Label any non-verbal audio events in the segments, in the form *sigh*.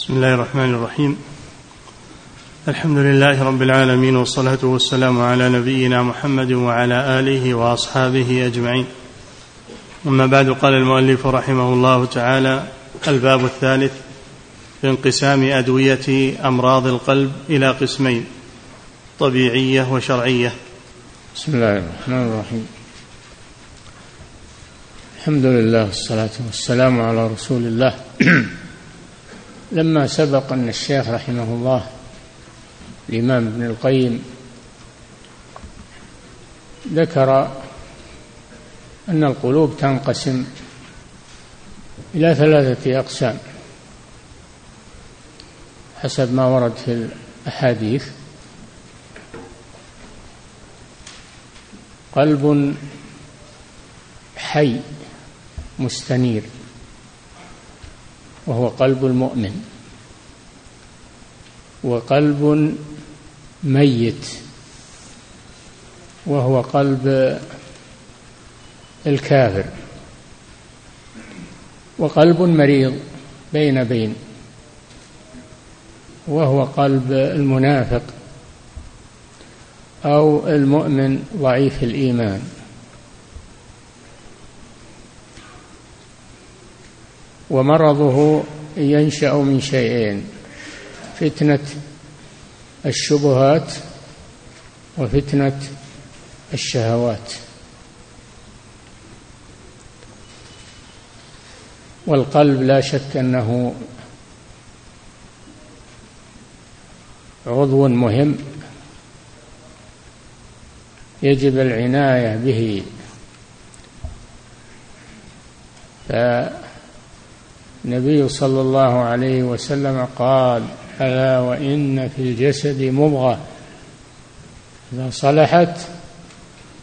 بسم الله الرحمن الرحيم. الحمد لله رب العالمين والصلاة والسلام على نبينا محمد وعلى آله وأصحابه أجمعين. أما بعد قال المؤلف رحمه الله تعالى الباب الثالث في انقسام أدوية أمراض القلب إلى قسمين طبيعية وشرعية. بسم الله الرحمن الرحيم. الحمد لله والصلاة والسلام على رسول الله. *clears throat* لما سبق أن الشيخ رحمه الله الإمام ابن القيم ذكر أن القلوب تنقسم إلى ثلاثة أقسام حسب ما ورد في الأحاديث. قلب حي مستنير وهو قلب المؤمن. وقلب ميت وهو قلب الكافر وقلب مريض بين بين وهو قلب المنافق أو المؤمن ضعيف الإيمان. ومرضه ينشأ من شيئين فتنة الشبهات وفتنة الشهوات. والقلب لا شك أنه عضو مهم يجب العناية به. فالنبي صلى الله عليه وسلم قال ألا وإن في الجسد مضغة. إذا صلحت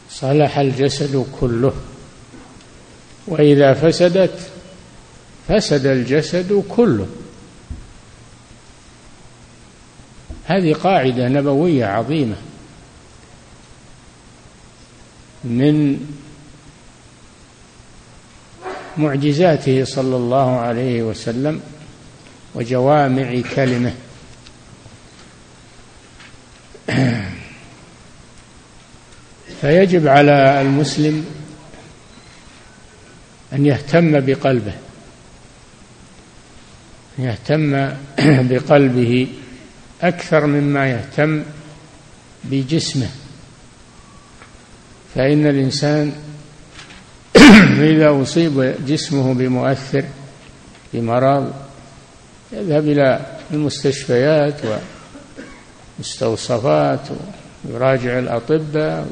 صلح الجسد كله. وإذا فسدت فسد الجسد كله. هذه قاعدة نبوية عظيمة. من معجزاته صلى الله عليه وسلم وجوامع كلمة. فيجب على المسلم أن يهتم بقلبه يهتم *clears throat* بقلبه أكثر مما يهتم بجسمه. فإن الإنسان *clears throat* إذا أصيب جسمه بمؤثر بمرض يذهب إلى المستشفيات والمستوصفات ويراجع الأطباء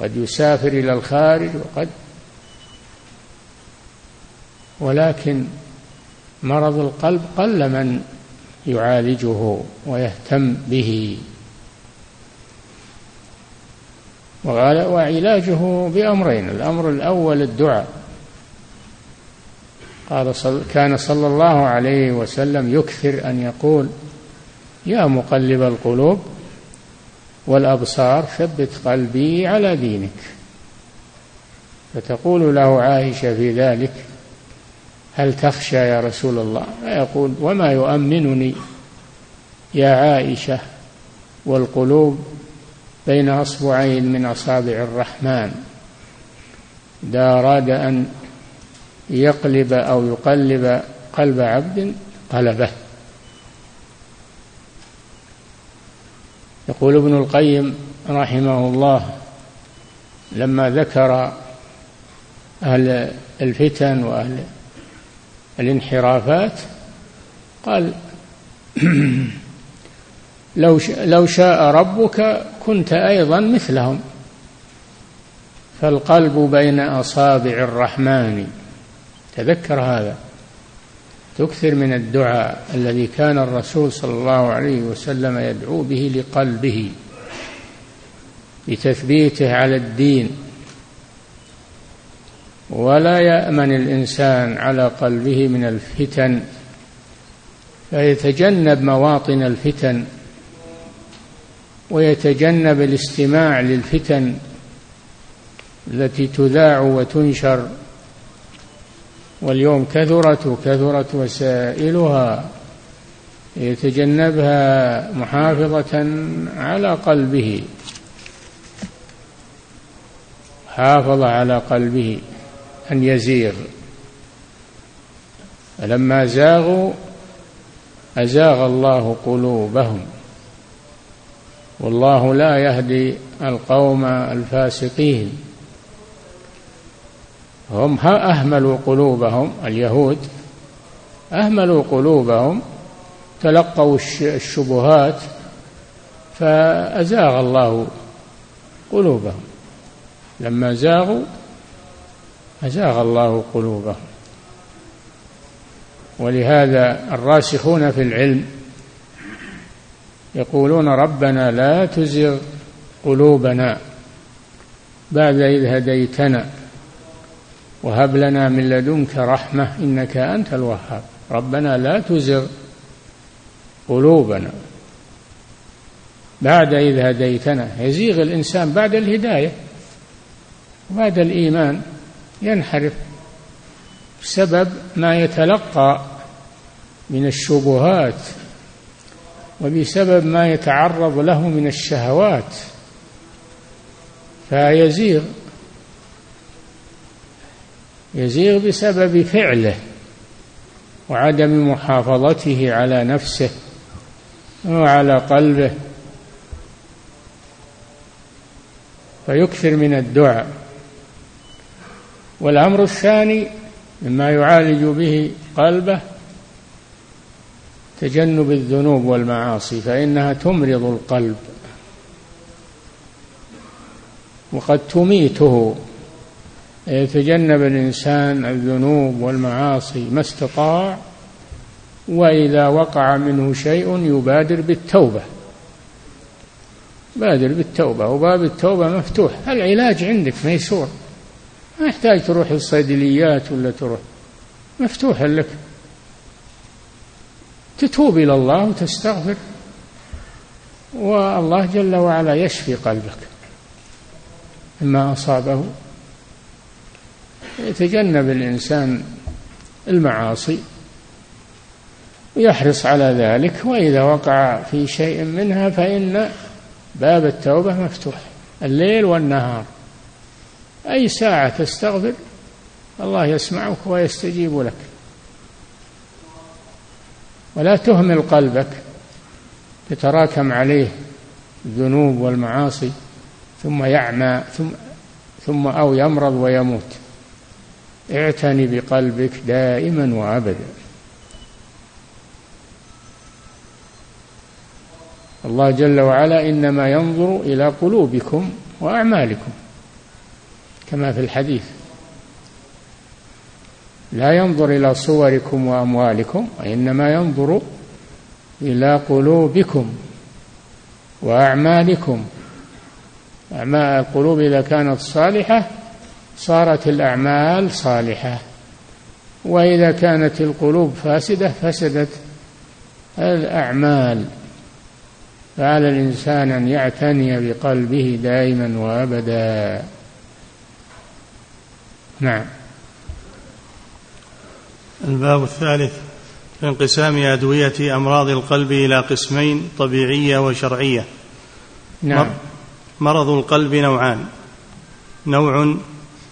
قد يسافر إلى الخارج وقد ولكن مرض القلب قل من يعالجه ويهتم به. وعلاجه بأمرين الأمر الأول الدعاء. قال صل كان صلى الله عليه وسلم يكثر أن يقول يا مقلب القلوب والأبصار ثبت قلبي على دينك. فتقول له عائشة في ذلك هل تخشى يا رسول الله؟ فيقول وما يؤمنني يا عائشة والقلوب بين أصبعين من أصابع الرحمن. إذا أراد أن يقلب أو يقلب قلب عبد قلبه. يقول ابن القيم رحمه الله لما ذكر أهل الفتن وأهل الانحرافات قال *clears throat* لو لو شاء ربك كنت أيضا مثلهم. فالقلب بين أصابع الرحمن. تذكر هذا. تكثر من الدعاء الذي كان الرسول صلى الله عليه وسلم يدعو به لقلبه لتثبيته على الدين. ولا يأمن الإنسان على قلبه من الفتن فيتجنب مواطن الفتن ويتجنب الاستماع للفتن التي تذاع وتنشر. واليوم كثرت وكثرت وسائلها يتجنبها محافظة على قلبه. حافظ على قلبه أن يزيغ. فلما زاغوا أزاغ الله قلوبهم. والله لا يهدي القوم الفاسقين. هم أهملوا قلوبهم اليهود أهملوا قلوبهم تلقوا الشبهات فأزاغ الله قلوبهم. لما زاغوا أزاغ الله قلوبهم. ولهذا الراسخون في العلم يقولون ربنا لا تزغ قلوبنا بعد إذ هديتنا. وهب لنا من لدنك رحمة إنك أنت الوهاب. ربنا لا تزغ قلوبنا بعد إذ هديتنا. يزيغ الإنسان بعد الهداية بعد الإيمان ينحرف بسبب ما يتلقى من الشبهات وبسبب ما يتعرض له من الشهوات. فيزيغ يزيغ بسبب فعله وعدم محافظته على نفسه وعلى قلبه. فيكثر من الدعاء. والأمر الثاني مما يعالج به قلبه تجنب الذنوب والمعاصي فإنها تمرض القلب. وقد تميته. يتجنب الإنسان الذنوب والمعاصي ما استطاع وإذا وقع منه شيء يبادر بالتوبة. بادر بالتوبة وباب التوبة مفتوح العلاج عندك ميسور. ما يحتاج تروح الصيدليات ولا تروح مفتوح لك. تتوب إلى الله وتستغفر والله جل وعلا يشفي قلبك. مما أصابه يتجنب الإنسان المعاصي ويحرص على ذلك وإذا وقع في شيء منها فإن باب التوبة مفتوح الليل والنهار. أي ساعة تستغفر الله يسمعك ويستجيب لك. ولا تهمل قلبك تتراكم عليه الذنوب والمعاصي ثم يعمى ثم ثم أو يمرض ويموت. اعتني بقلبك دائما وأبدا. الله جل وعلا إنما ينظر إلى قلوبكم وأعمالكم كما في الحديث. لا ينظر إلى صوركم وأموالكم وإنما ينظر إلى قلوبكم وأعمالكم. اعمال القلوب إذا كانت صالحة صارت الأعمال صالحة. وإذا كانت القلوب فاسدة فسدت الأعمال. فعلى الإنسان أن يعتني بقلبه دائما وأبدا. نعم. الباب الثالث في انقسام أدوية أمراض القلب إلى قسمين طبيعية وشرعية. نعم. مرض القلب نوعان. نوع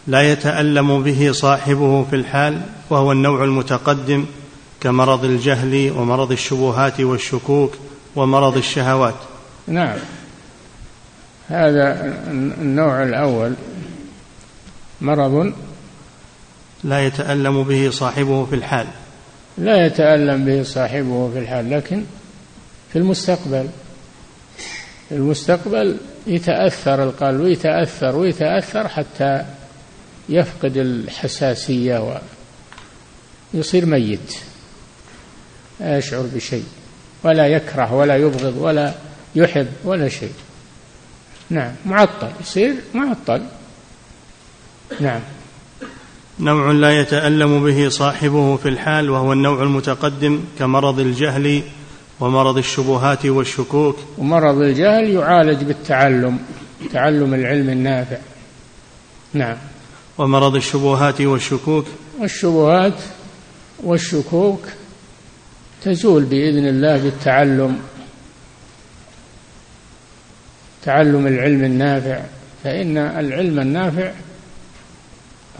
لا يتألم به صاحبه في الحال وهو النوع المتقدم كمرض الجهل ومرض الشبهات والشكوك ومرض الشهوات. نعم. هذا النوع الأول. مرض لا يتألم به صاحبه في الحال. لا يتألم به صاحبه في الحال لكن في المستقبل. في المستقبل يتأثر القلب ويتأثر ويتأثر حتى يفقد الحساسية ويصير ميت لا يشعر بشيء ولا يكره ولا يبغض ولا يحب ولا شيء. نعم معطل يصير معطل. نعم. نوع لا يتألم به صاحبه في الحال وهو النوع المتقدم كمرض الجهل ومرض الشبهات والشكوك. ومرض الجهل يعالج بالتعلم تعلم العلم النافع. نعم. ومرض الشبهات والشكوك. والشبهات والشكوك تزول بإذن الله بالتعلم تعلم العلم النافع فإن العلم النافع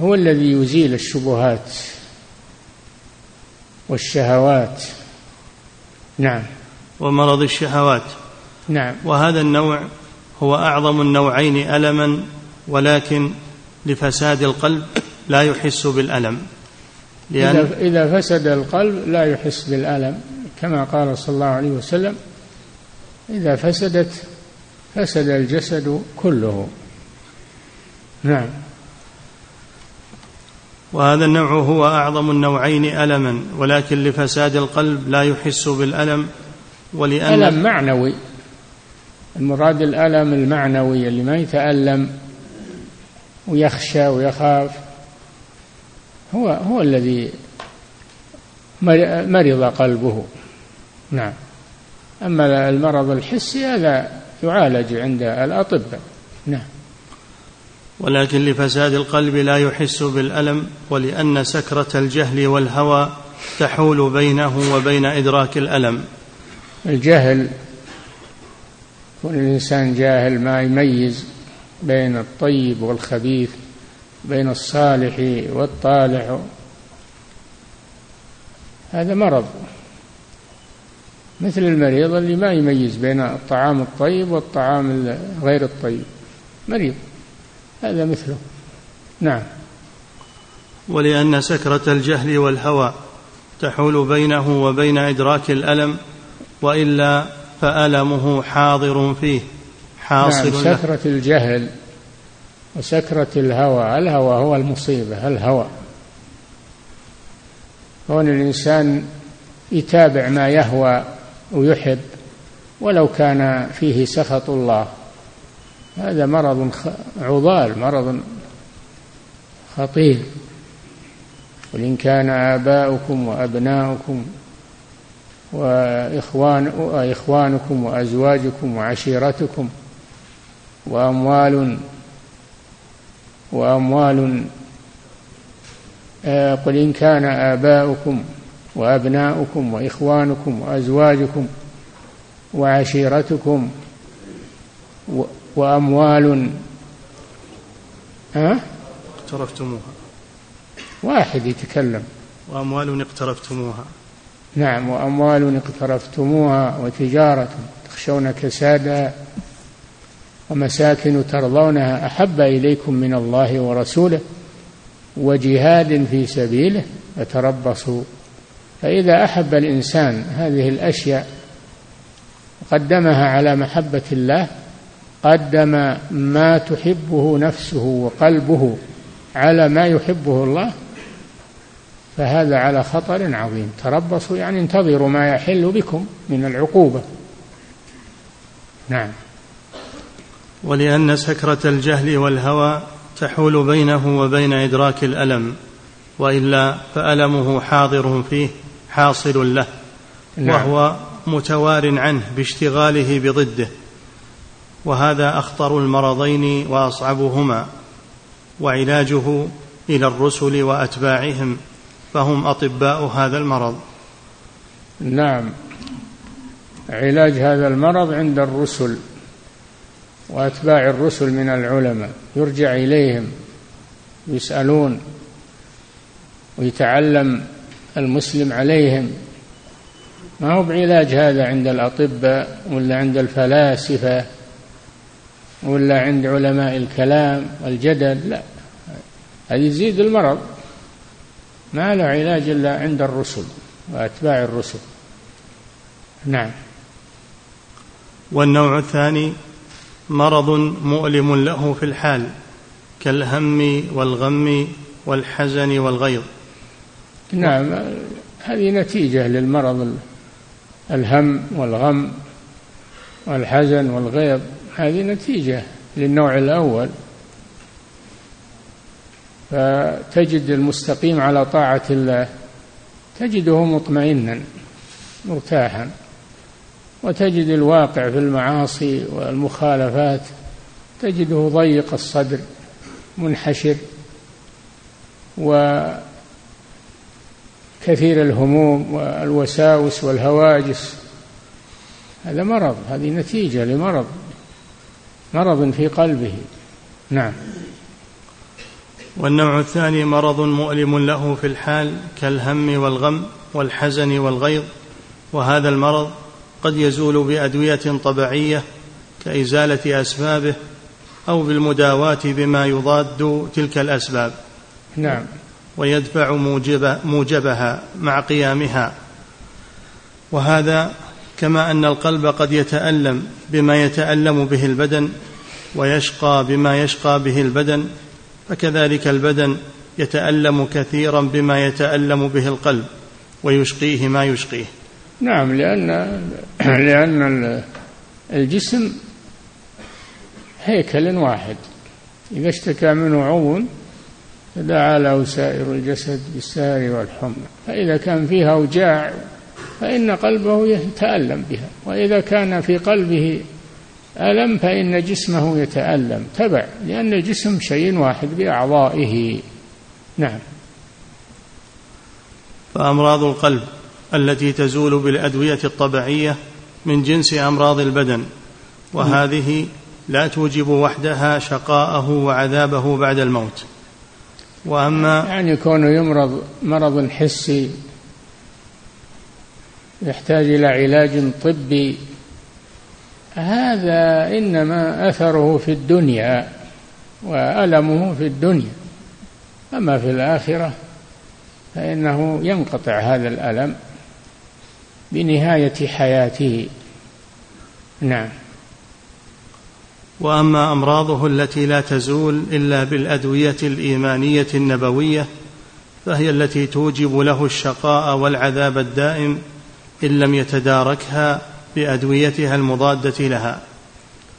هو الذي يزيل الشبهات والشهوات. نعم. ومرض الشهوات. نعم. وهذا النوع هو أعظم النوعين ألما ولكن لفساد القلب لا يحس بالألم. لأن إذا فسد القلب لا يحس بالألم كما قال صلى الله عليه وسلم إذا فسدت فسد الجسد كله. نعم. وهذا النوع هو أعظم النوعين ألما ولكن لفساد القلب لا يحس بالألم ولأن ألم معنوي. المراد الألم المعنوي اللي ما يتألم. ويخشى ويخاف. هو هو الذي مرض قلبه. نعم. أما المرض الحسي هذا يعالج عند الأطباء. نعم. ولكن لفساد القلب لا يحس بالألم ولأن سكرة الجهل والهوى تحول بينه وبين إدراك الألم. الجهل يكون الإنسان جاهل ما يميز. بين الطيب والخبيث بين الصالح والطالح. هذا مرض. مثل المريض اللي ما يميز بين الطعام الطيب والطعام غير الطيب. مريض. هذا مثله. نعم. ولأن سكرة الجهل والهوى تحول بينه وبين إدراك الألم وإلا فألمه حاضر فيه. حاصل نعم سكرة الجهل وسكرة الهوى. الهوى هو المصيبة الهوى. كون الإنسان يتابع ما يهوى ويحب ولو كان فيه سخط الله. هذا مرض عضال مرض خطير. قل كان آباؤكم وأبناؤكم وإخوان وإخوانكم وأزواجكم وعشيرتكم وأموال وأموال آه، قل إن كان آباؤكم وأبناؤكم وإخوانكم وأزواجكم وعشيرتكم وأموال ها؟ اقترفتموها. واحد يتكلم. وأموال اقترفتموها. نعم وأموال اقترفتموها وتجارة تخشون كسادها ومساكن ترضونها أحب إليكم من الله ورسوله وجهاد في سبيله فتربصوا فإذا أحب الإنسان هذه الأشياء قدمها على محبة الله قدم ما تحبه نفسه وقلبه على ما يحبه الله فهذا على خطر عظيم. تربصوا يعني انتظروا ما يحل بكم من العقوبة. نعم. ولأن سكرة الجهل والهوى تحول بينه وبين إدراك الألم وإلا فألمه حاضر فيه حاصل له نعم. وهو متوار عنه باشتغاله بضده وهذا أخطر المرضين وأصعبهما وعلاجه إلى الرسل وأتباعهم فهم أطباء هذا المرض. نعم. علاج هذا المرض عند الرسل. وأتباع الرسل من العلماء. يرجع إليهم يسألون ويتعلم المسلم عليهم. ما هو بعلاج هذا عند الأطباء ولا عند الفلاسفة ولا عند علماء الكلام والجدل؟ لا. هذه يزيد المرض. ما له علاج إلا عند الرسل وأتباع الرسل. نعم. والنوع الثاني مرض مؤلم له في الحال كالهم والغم والحزن والغيظ. نعم هذه نتيجة للمرض الهم والغم والحزن والغيظ. هذه نتيجة للنوع الأول. فتجد المستقيم على طاعة الله تجده مطمئنا مرتاحا. وتجد الواقع في المعاصي والمخالفات تجده ضيق الصدر منحشر وكأنه كثير الهموم والوساوس والهواجس. هذا مرض هذه نتيجة لمرض مرض في قلبه. نعم. والنوع الثاني مرض مؤلم له في الحال كالهم والغم والحزن والغيظ وهذا المرض قد يزول بأدوية طبيعية كإزالة أسبابه أو بالمداواة بما يضاد تلك الأسباب. نعم. ويدفع موجب موجبها مع قيامها. وهذا كما أن القلب قد يتألم بما يتألم به البدن ويشقى بما يشقى به البدن فكذلك البدن يتألم كثيرا بما يتألم به القلب ويشقيه ما يشقيه. نعم لأن *clears throat* لأن الجسم هيكل واحد. إذا اشتكى منه عضو تداعى له سائر الجسد بالسهر والحمى. فإذا كان فيها أوجاع فإن قلبه يتألم بها. وإذا كان في قلبه ألم فإن جسمه يتألم. تبع لأن الجسم شيء واحد بأعضائه. نعم. فأمراض القلب. التي تزول بالأدوية الطبيعية من جنس أمراض البدن وهذه لا توجب وحدها شقاءه وعذابه بعد الموت. وأما يعني كونه يمرض مرض حسي يحتاج إلى علاج طبي هذا إنما أثره في الدنيا وألمه في الدنيا. أما في الآخرة فإنه ينقطع هذا الألم. بنهاية حياته. نعم. وأما أمراضه التي لا تزول إلا بالأدوية الإيمانية النبوية فهي التي توجب له الشقاء والعذاب الدائم إن لم يتداركها بأدويتها المضادة لها.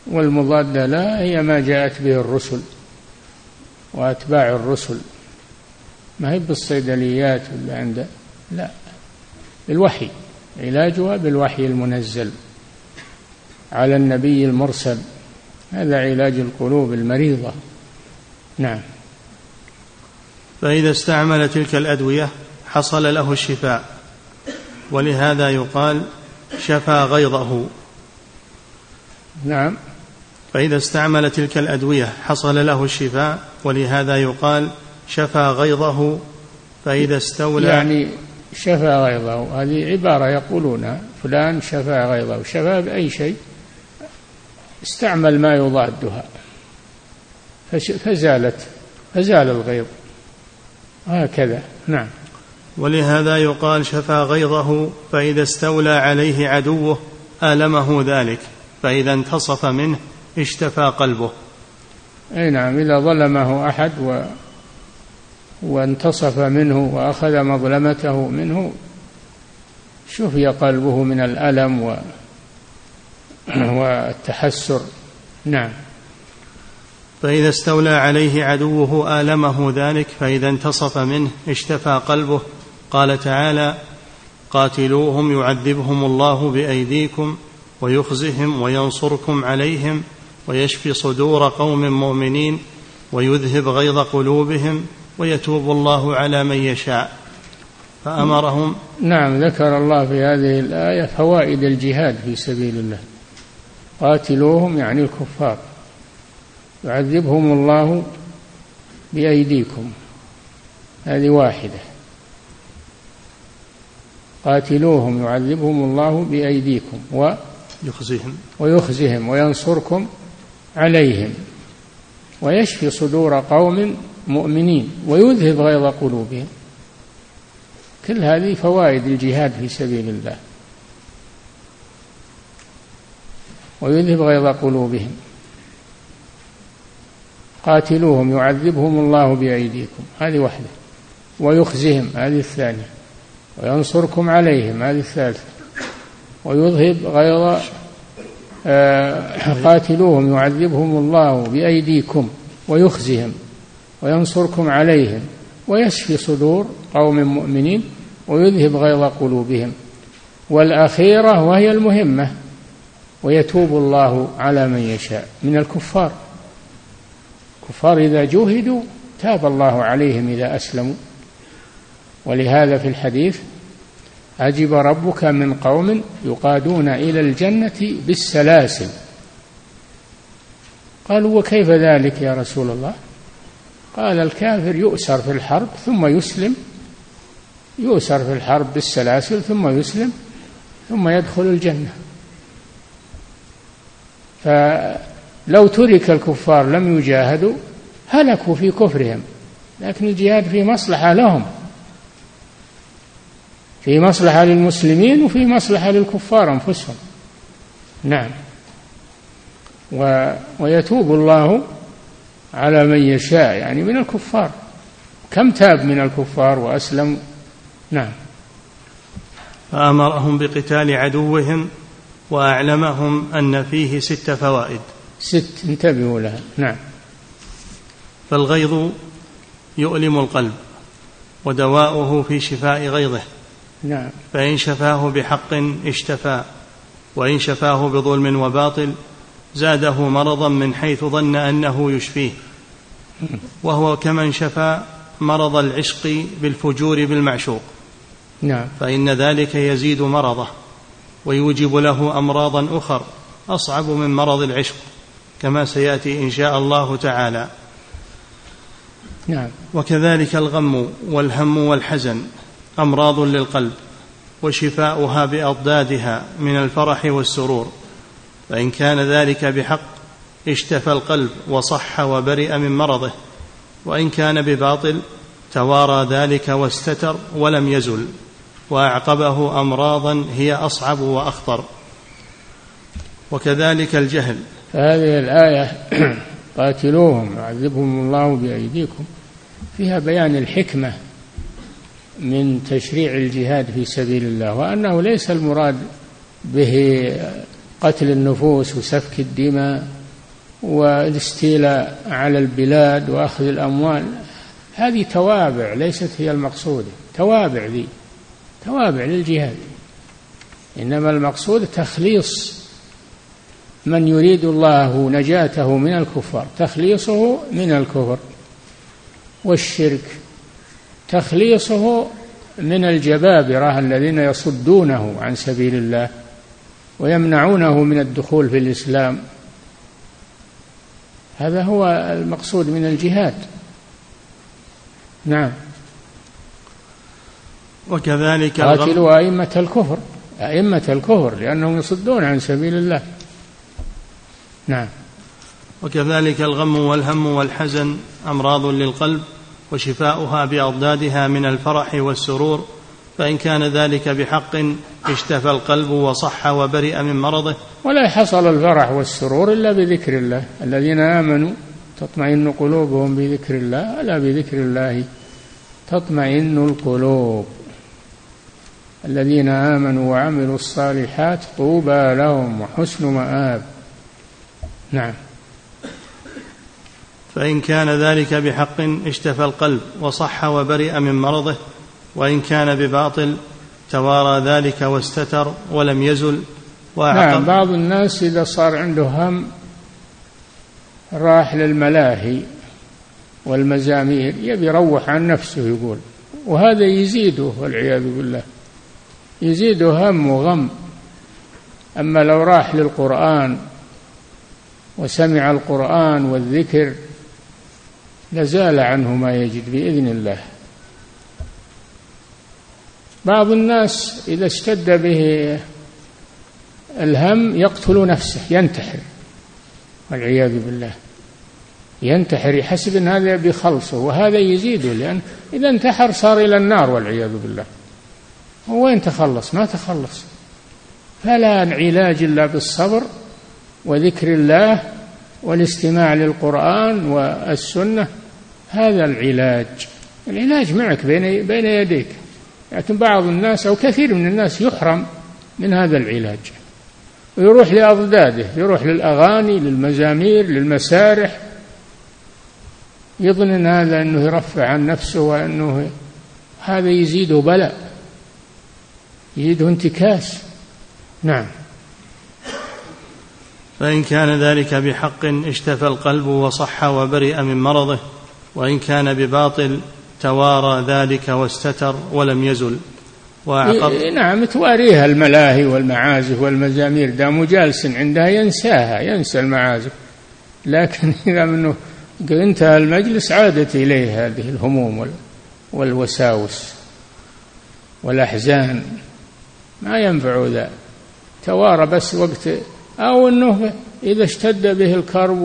والمضادة لا هي ما جاءت به الرسل وأتباع الرسل. ما هي بالصيدليات ولا عند؟ لا. بالوحي. علاجها بالوحي المنزل على النبي المرسل. هذا علاج القلوب المريضة. نعم. فإذا استعمل تلك الأدوية حصل له الشفاء ولهذا يقال شفى غيظه. نعم. فإذا استعمل تلك الأدوية حصل له الشفاء ولهذا يقال شفى غيظه فإذا استولى يعني شفى غيظه. هذه عبارة يقولونها فلان شفى غيظه. شفى بأي شيء؟ استعمل ما يضادها. فزالت. فزال الغيظ. هكذا. نعم. ولهذا يقال شفى غيظه فإذا استولى عليه عدوه آلمه ذلك. فإذا انتصف منه اشتفى قلبه. أي نعم. إذا ظلمه أحد و وانتصف منه وأخذ مظلمته منه شفي قلبه من الألم و *clears throat* والتحسر. نعم. فإذا استولى عليه عدوه آلمه ذلك فإذا انتصف منه اشتفى قلبه. قال تعالى قاتلوهم يعذبهم الله بأيديكم ويخزهم وينصركم عليهم ويشفي صدور قوم مؤمنين ويذهب غيظ قلوبهم ويتوب الله على من يشاء. فأمرهم نعم ذكر الله في هذه الآية فوائد الجهاد في سبيل الله. قاتلوهم يعني الكفار. يعذبهم الله بأيديكم. هذه واحدة. قاتلوهم يعذبهم الله بأيديكم و يخزيهم. ويخزهم وينصركم عليهم. ويشفي صدور قوم مؤمنين ويذهب غيظ قلوبهم. كل هذه فوائد الجهاد في سبيل الله. ويذهب غيظ قلوبهم. قاتلوهم يعذبهم الله بأيديكم. هذه واحدة. ويخزهم هذه الثانية. وينصركم عليهم هذه الثالثة. ويذهب غيظ آه، قاتلوهم يعذبهم الله بأيديكم. ويخزهم. وينصركم عليهم ويشفي صدور قوم مؤمنين ويذهب غيظ قلوبهم. والأخيرة وهي المهمة ويتوب الله على من يشاء من الكفار. الكفار إذا جوهدوا تاب الله عليهم إذا أسلموا. ولهذا في الحديث عجب ربك من قوم يقادون إلى الجنة بالسلاسل. قالوا وكيف ذلك يا رسول الله؟ قال الكافر يؤسر في الحرب ثم يسلم يؤسر في الحرب بالسلاسل ثم يسلم ثم يدخل الجنة. فلو ترك الكفار لم يجاهدوا هلكوا في كفرهم لكن الجهاد في مصلحة لهم في مصلحة للمسلمين وفي مصلحة للكفار أنفسهم. نعم. و ويتوب الله على من يشاء يعني من الكفار. كم تاب من الكفار وأسلم؟ نعم. فأمرهم بقتال عدوهم وأعلمهم أن فيه ست فوائد. ست انتبهوا لها. نعم. فالغيظ يؤلم القلب ودواؤه في شفاء غيظه. نعم. فإن شفاه بحق اشتفى وإن شفاه بظلم وباطل زاده مرضا من حيث ظن أنه يشفيه. وهو كمن شفى مرض العشق بالفجور بالمعشوق. نعم. فإن ذلك يزيد مرضه ويوجب له أمراضا أخر أصعب من مرض العشق كما سيأتي إن شاء الله تعالى. نعم. وكذلك الغم والهم والحزن أمراض للقلب وشفاؤها بأضدادها من الفرح والسرور. فإن كان ذلك بحق اشتفى القلب وصح وبرئ من مرضه وإن كان بباطل توارى ذلك واستتر ولم يزل وأعقبه امراضا هي أصعب وأخطر. وكذلك الجهل. هذه الآية *clears throat* قاتلوهم يعذبهم الله بأيديكم. فيها بيان الحكمة من تشريع الجهاد في سبيل الله وأنه ليس المراد به قتل النفوس وسفك الدماء والاستيلاء على البلاد وأخذ الأموال هذه توابع ليست هي المقصوده توابع ذي توابع للجهاد. إنما المقصود تخليص من يريد الله نجاته من الكفار تخليصه من الكفر والشرك تخليصه من الجبابرة الذين يصدونه عن سبيل الله. ويمنعونه من الدخول في الإسلام. هذا هو المقصود من الجهاد. نعم. وكذلك قاتلوا أئمة الكفر أئمة الكفر لأنهم يصدون عن سبيل الله. نعم. وكذلك الغم والهم والحزن أمراض للقلب وشفاؤها بأضدادها من الفرح والسرور فإن كان ذلك بحق اشتفى القلب وصح وبرئ من مرضه. ولا حصل الفرح والسرور إلا بذكر الله. الذين آمنوا تطمئن قلوبهم بذكر الله ألا بذكر الله تطمئن القلوب. الذين آمنوا وعملوا الصالحات طوبى لهم وحسن مآب. نعم. فإن كان ذلك بحق اشتفى القلب وصح وبرئ من مرضه. وإن كان بباطل توارى ذلك واستتر ولم يزل نعم بعض الناس إذا صار عنده هم راح للملاهي والمزامير يبي يروح عن نفسه يقول وهذا يزيده والعياذ بالله. يزيده هم وغم. أما لو راح للقرآن وسمع القرآن والذكر لزال عنه ما يجد بإذن الله. بعض الناس إذا اشتد به الهم يقتل نفسه ينتحر والعياذ بالله. ينتحر يحسب إن هذا بخلصه وهذا يزيده لأن إذا انتحر صار إلى النار والعياذ بالله. وين تخلص؟ ما تخلص. فلا علاج إلا بالصبر وذكر الله والاستماع للقرآن والسنة. هذا العلاج. العلاج معك بين بين يديك. لكن بعض الناس أو كثير من الناس يحرم من هذا العلاج. ويروح لأضداده يروح للأغاني للمزامير للمسارح. يظن أن هذا أنه يرفع عن نفسه وأنه هذا يزيده بلاء يزيده انتكاس. نعم. فإن كان ذلك بحق اشتفى القلب وصح وبرئ من مرضه وإن كان بباطل توارى ذلك واستتر ولم يزل. وأعقب نعم تواريها الملاهي والمعازف والمزامير. دام جالس عندها ينساها ينسى المعازف. لكن *laughs* إذا منه انتهى المجلس عادت إليه هذه الهموم والوساوس والأحزان. ما ينفع ذا. توارى بس وقت أو أنه إذا اشتد به الكرب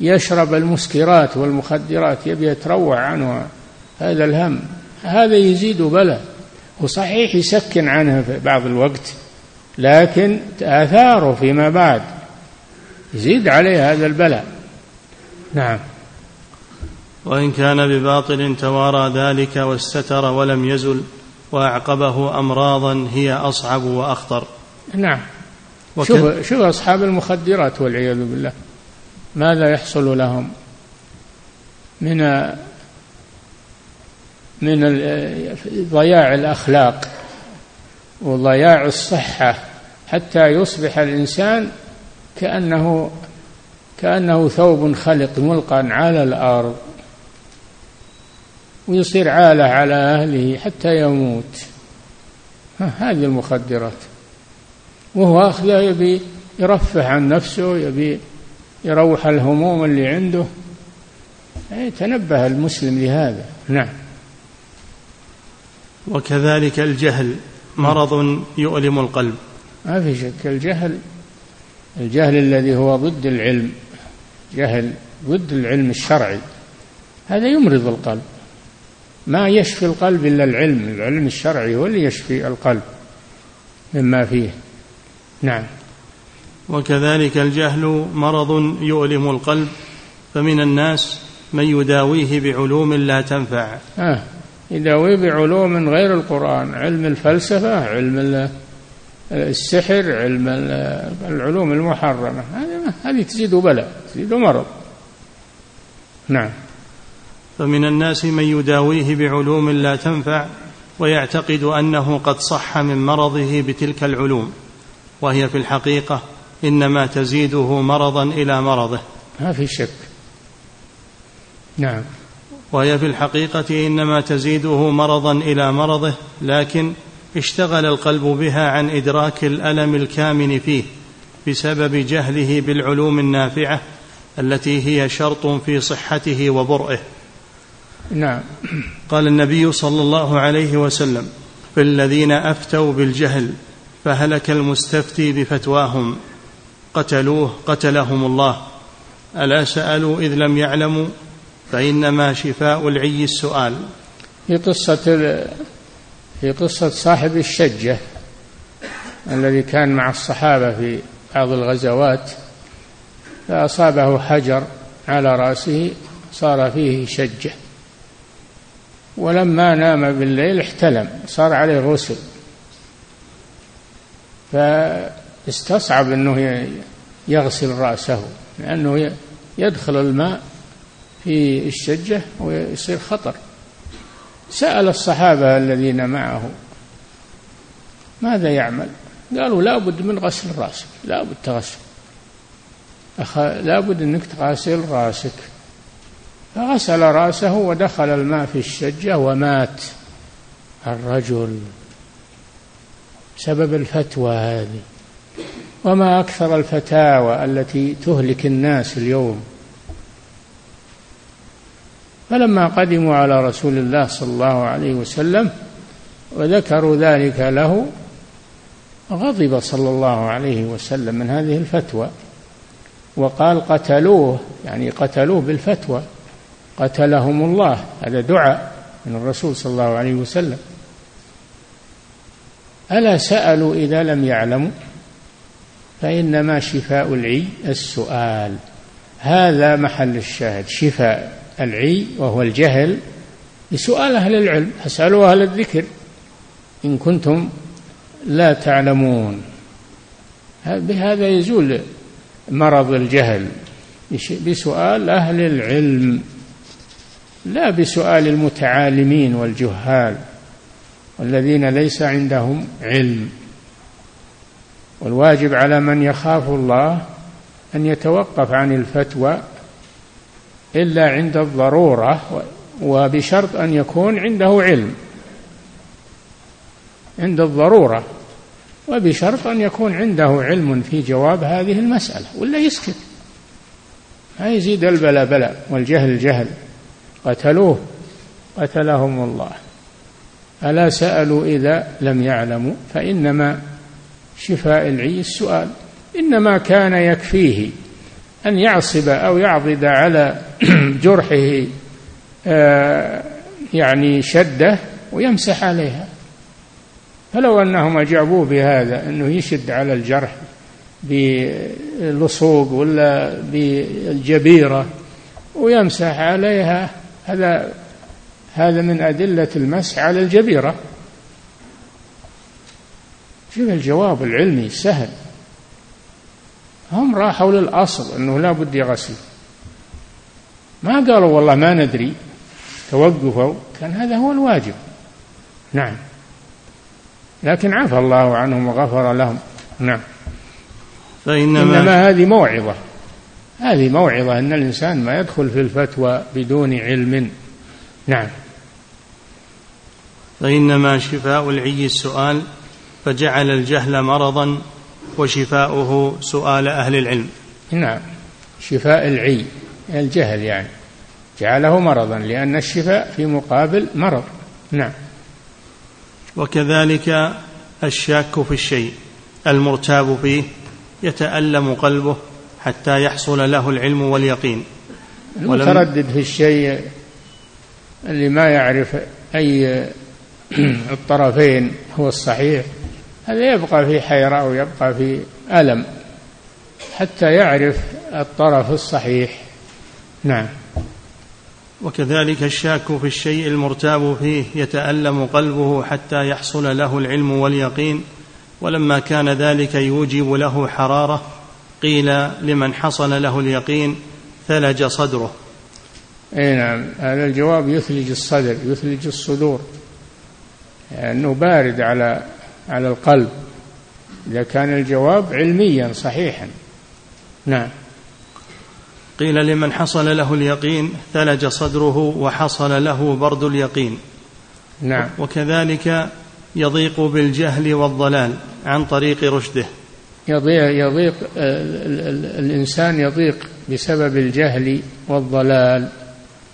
ويشرب المسكرات والمخدرات يبي يتروع عنه هذا الهم. هذا يزيد بلاء وصحيح يسكن عنه في بعض الوقت لكن آثاره فيما بعد يزيد عليه هذا البلاء. نعم. وإن كان بباطل توارى ذلك واستتر ولم يزل وأعقبه أمراضا هي أصعب وأخطر. نعم. شوف شوف أصحاب المخدرات والعياذ بالله. ماذا يحصل لهم؟ من من ضياع الأخلاق وضياع الصحة حتى يصبح الإنسان كأنه كأنه ثوب خلق ملقى على الأرض ويصير عالة على أهله حتى يموت. هذه المخدرات. وهو أخذها يبي يرفه عن نفسه يبي يروح الهموم اللي عنده. تنبه المسلم لهذا. نعم. وكذلك الجهل مرض يؤلم القلب. ما في شك الجهل الجهل الذي هو ضد العلم جهل ضد العلم الشرعي هذا يمرض القلب. ما يشفي القلب إلا العلم العلم الشرعي هو اللي يشفي القلب مما فيه. نعم. وكذلك الجهل مرض يؤلم القلب فمن الناس من يداويه بعلوم لا تنفع. آه. يداويه بعلوم غير القرآن علم الفلسفة علم السحر علم العلوم المحرمة هذه تزيد بلاء تزيد مرض. نعم. فمن الناس من يداويه بعلوم لا تنفع ويعتقد أنه قد صح من مرضه بتلك العلوم. وهي في الحقيقة إنما تزيده مرضا إلى مرضه. ما في شك. نعم. وهي في الحقيقة إنما تزيده مرضا إلى مرضه لكن اشتغل القلب بها عن إدراك الألم الكامن فيه بسبب جهله بالعلوم النافعة التي هي شرط في صحته وبرئه. نعم. قال النبي صلى الله عليه وسلم في الذين أفتوا بالجهل فهلك المستفتي بفتواهم قتلوه قتلهم الله. ألا سألوا إذ لم يعلموا؟ فإنما شفاء العي السؤال. في قصة في قصة صاحب الشجة الذي كان مع الصحابة في بعض الغزوات فأصابه حجر على رأسه صار فيه شجة. ولما نام بالليل احتلم صار عليه غسل. فاستصعب إنه يغسل رأسه لأنه يدخل الماء في الشجة ويصير خطر. سأل الصحابة الذين معه ماذا يعمل؟ قالوا لابد من غسل رأسك لابد تغسل. أخ... لابد أنك تغسل رأسك. فغسل رأسه ودخل الماء في الشجة ومات الرجل. سبب الفتوى هذه. وما أكثر الفتاوى التي تهلك الناس اليوم فلما قدموا على رسول الله صلى الله عليه وسلم وذكروا ذلك له غضب صلى الله عليه وسلم من هذه الفتوى. وقال قتلوه يعني قتلوه بالفتوى. قتلهم الله هذا دعاء من الرسول صلى الله عليه وسلم. ألا سألوا إذا لم يعلموا؟ فإنما شفاء العي السؤال. هذا محل الشاهد شفاء. العي وهو الجهل بسؤال أهل العلم فاسألوا أهل الذكر إن كنتم لا تعلمون. بهذا يزول مرض الجهل بسؤال أهل العلم لا بسؤال المتعالمين والجهال والذين ليس عندهم علم. والواجب على من يخاف الله أن يتوقف عن الفتوى إلا عند الضرورة وبشرط أن يكون عنده علم. عند الضرورة وبشرط أن يكون عنده علم في جواب هذه المسألة ولا يسكت. ما يزيد البلاء بلاء والجهل جهل. قتلوه قتلهم الله. ألا سألوا إذا لم يعلموا فإنما شفاء العي السؤال. إنما كان يكفيه. أن يعصب أو يعضد على *clears throat* جرحه آه، يعني شدة ويمسح عليها. فلو أنهم أجابوه بهذا أنه يشد على الجرح باللصوق ولا بالجبيرة ويمسح عليها هذا هذا من أدلة المسح على الجبيرة. شوف الجواب العلمي السهل. هم راحوا للأصل أنه لا بد يغسل. ما قالوا والله ما ندري. توقفوا. كان هذا هو الواجب. نعم. لكن عفى الله عنهم وغفر لهم. نعم. فإنما إنما هذه موعظة. هذه موعظة أن الإنسان ما يدخل في الفتوى بدون علم. نعم. فإنما شفاء العي السؤال فجعل الجهل مرضا وشفاؤه سؤال أهل العلم. نعم. شفاء العي الجهل يعني. جعله مرضا لأن الشفاء في مقابل مرض. نعم. وكذلك الشاك في الشيء المرتاب فيه يتألم قلبه حتى يحصل له العلم واليقين. المتردد في الشيء اللي ما يعرف أي *clears throat* الطرفين هو الصحيح. هذا يبقى في حيرة ويبقى في ألم حتى يعرف الطرف الصحيح. نعم. وكذلك الشاك في الشيء المرتاب فيه يتألم قلبه حتى يحصل له العلم واليقين ولما كان ذلك يوجب له حرارة قيل لمن حصل له اليقين ثلج صدره. أي نعم هذا الجواب يثلج الصدر يثلج الصدور لأنه بارد على على القلب. إذا كان الجواب علميا صحيحا. نعم. قيل لمن حصل له اليقين ثلج صدره وحصل له برد اليقين. نعم. وكذلك يضيق بالجهل والضلال عن طريق رشده. يضيق, يضيق الإنسان يضيق بسبب الجهل والضلال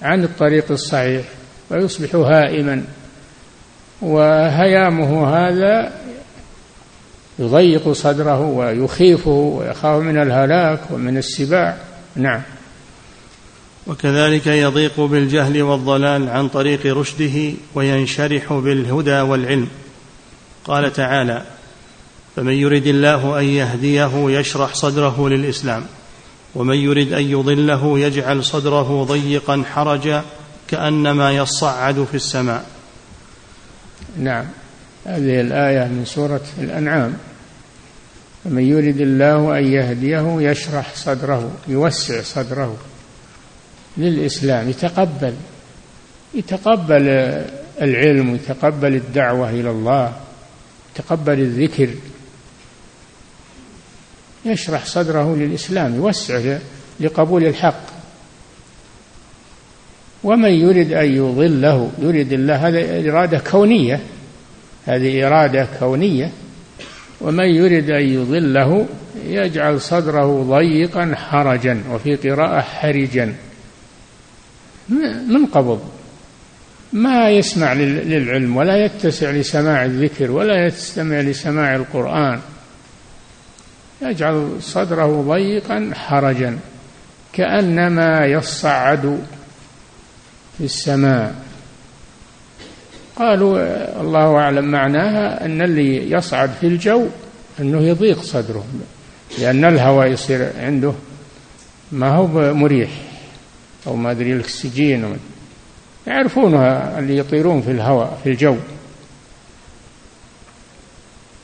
عن الطريق الصحيح ويصبح هائما. وهيامه هذا يضيق صدره ويخيفه ويخاف من الهلاك ومن السباع. نعم. وكذلك يضيق بالجهل والضلال عن طريق رشده وينشرح بالهدى والعلم. قال تعالى فمن يرد الله أن يهديه يشرح صدره للإسلام ومن يرد أن يضله يجعل صدره ضيقا حرجا كأنما يصعد في السماء. نعم. هذه الآية من سورة الأنعام. فمن يرد الله أن يهديه يشرح صدره يوسع صدره للإسلام يتقبل يتقبل العلم ويتقبل الدعوة إلى الله يتقبل الذكر يشرح صدره للإسلام يوسع لقبول الحق. ومن يرد أن يضله يريد الله هذا إرادة كونية. هذه إرادة كونية ومن يرد أن يضله يجعل صدره ضيقا حرجا وفي قراءة حرجا. من قبض؟ ما يسمع للعلم ولا يتسع لسماع الذكر ولا يستمع لسماع القرآن. يجعل صدره ضيقا حرجا كأنما يصعد في السماء. قالوا الله أعلم معناها أن اللي يصعد في الجو أنه يضيق صدره لأن الهواء يصير عنده ما هو مريح أو ما أدري الأكسجين يعرفونها اللي يطيرون في الهواء في الجو.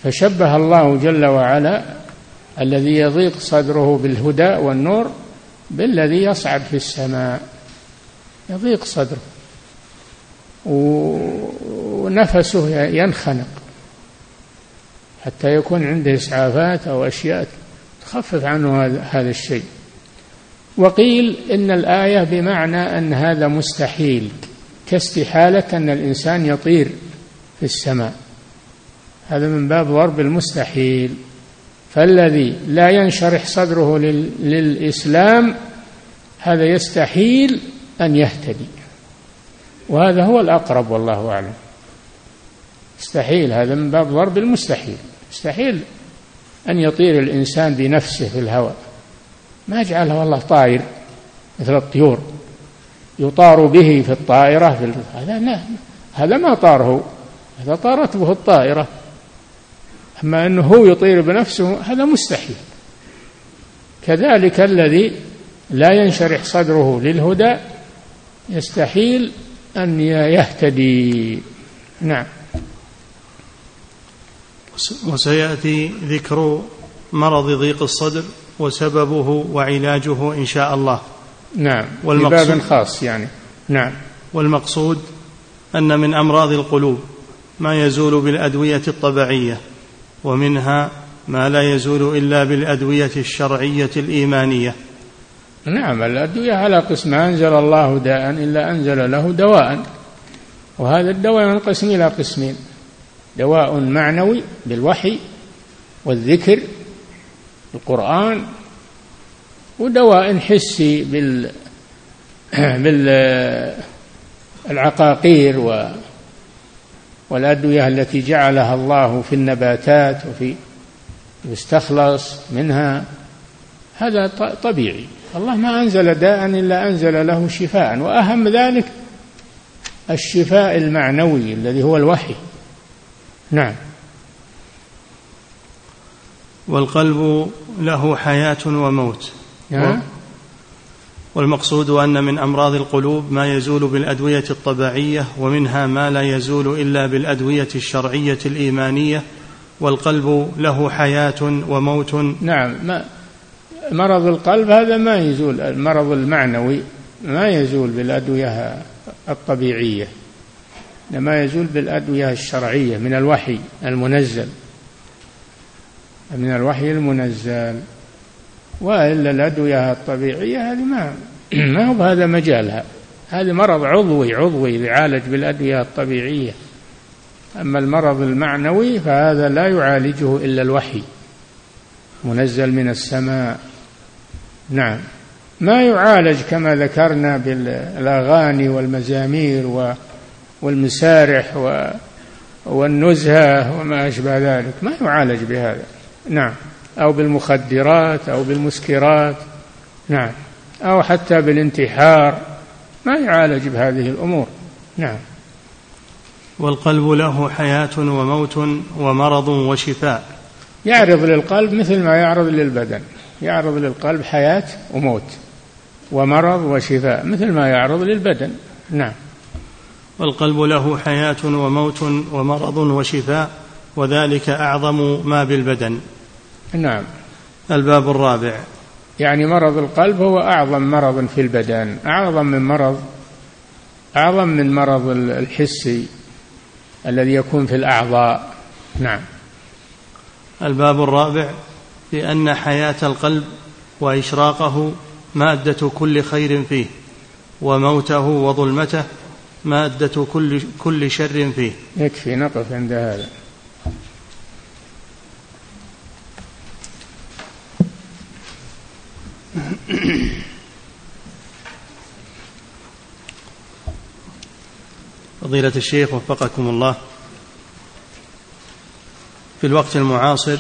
فشبه الله جل وعلا الذي يضيق صدره بالهدى والنور بالذي يصعد في السماء. يضيق صدره. ونفسه ينخنق حتى يكون عنده إسعافات أو أشياء تخفف عنه هذا الشيء. وقيل إن الآية بمعنى أن هذا مستحيل كاستحالة أن الإنسان يطير في السماء. هذا من باب ضرب المستحيل. فالذي لا ينشرح صدره للإسلام هذا يستحيل أن يهتدي. وهذا هو الأقرب والله أعلم. مستحيل هذا من باب ضرب المستحيل. مستحيل أن يطير الإنسان بنفسه في الهواء. ما جعله والله طائر مثل الطيور. يطار به في الطائرة في هذا لا هذا ما طاره. هذا طارت به الطائرة. أما أنه هو يطير بنفسه هذا مستحيل. كذلك الذي لا ينشرح صدره للهدى يستحيل أن يهتدي. نعم. وسيأتي ذكر مرض ضيق الصدر وسببه وعلاجه إن شاء الله. نعم. باب خاص يعني. نعم. والمقصود أن من أمراض القلوب ما يزول بالأدوية الطبيعية ومنها ما لا يزول إلا بالأدوية الشرعية الإيمانية. نعم الأدوية على قسم أنزل الله داء إلا أنزل له دواء. وهذا الدواء ينقسم إلى قسمين دواء معنوي بالوحي والذكر القرآن ودواء حسي بال *clears throat* بالعقاقير و والأدوية التي جعلها الله في النباتات وفي يستخلص منها. هذا طبيعي. الله ما أنزل داء إلا أنزل له شفاء وأهم ذلك الشفاء المعنوي الذي هو الوحي. نعم. والقلب له حياة وموت. نعم. والمقصود أن من أمراض القلوب ما يزول بالأدوية الطبيعية ومنها ما لا يزول إلا بالأدوية الشرعية الإيمانية والقلب له حياة وموت. نعم. ما مرض القلب هذا ما يزول المرض المعنوي ما يزول بالأدوية الطبيعية إنما يزول بالأدوية الشرعية من الوحي المنزل. من الوحي المنزل وإلا الأدوية الطبيعية هذه ما *clears throat* ما هو هذا مجالها. هذا مرض عضوي عضوي يعالج بالأدوية الطبيعية. أما المرض المعنوي فهذا لا يعالجه إلا الوحي منزل من السماء. نعم. ما يعالج كما ذكرنا بالأغاني والمزامير والمسارح والنزهة وما أشبه ذلك. ما يعالج بهذا. نعم. أو بالمخدرات أو بالمسكرات. نعم. أو حتى بالانتحار. ما يعالج بهذه الأمور. نعم. والقلب له حياة وموت ومرض وشفاء. يعرض للقلب مثل ما يعرض للبدن. يعرض للقلب حياة وموت ومرض وشفاء مثل ما يعرض للبدن. نعم. والقلب له حياة وموت ومرض وشفاء وذلك أعظم ما بالبدن. نعم. الباب الرابع. يعني مرض القلب هو أعظم مرض في البدن أعظم من مرض أعظم من مرض الحسي الذي يكون في الأعضاء. نعم. الباب الرابع. بأن حياة القلب وإشراقه مادة كل خير فيه وموته وظلمته مادة كل كل شر فيه. يكفي نقف عند هذا. فضيلة الشيخ وفقكم الله في الوقت المعاصر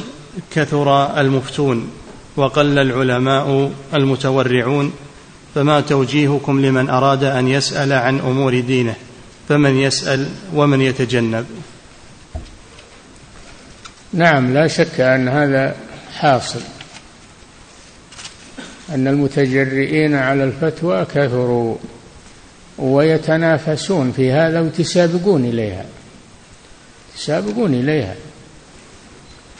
كثر المفتون وقل العلماء المتورعون فما توجيهكم لمن أراد أن يسأل عن أمور دينه؟ فمن يسأل ومن يتجنب؟ نعم لا شك أن هذا حاصل. أن المتجرئين على الفتوى كثروا ويتنافسون في هذا ويتسابقون إليها. يتسابقون إليها.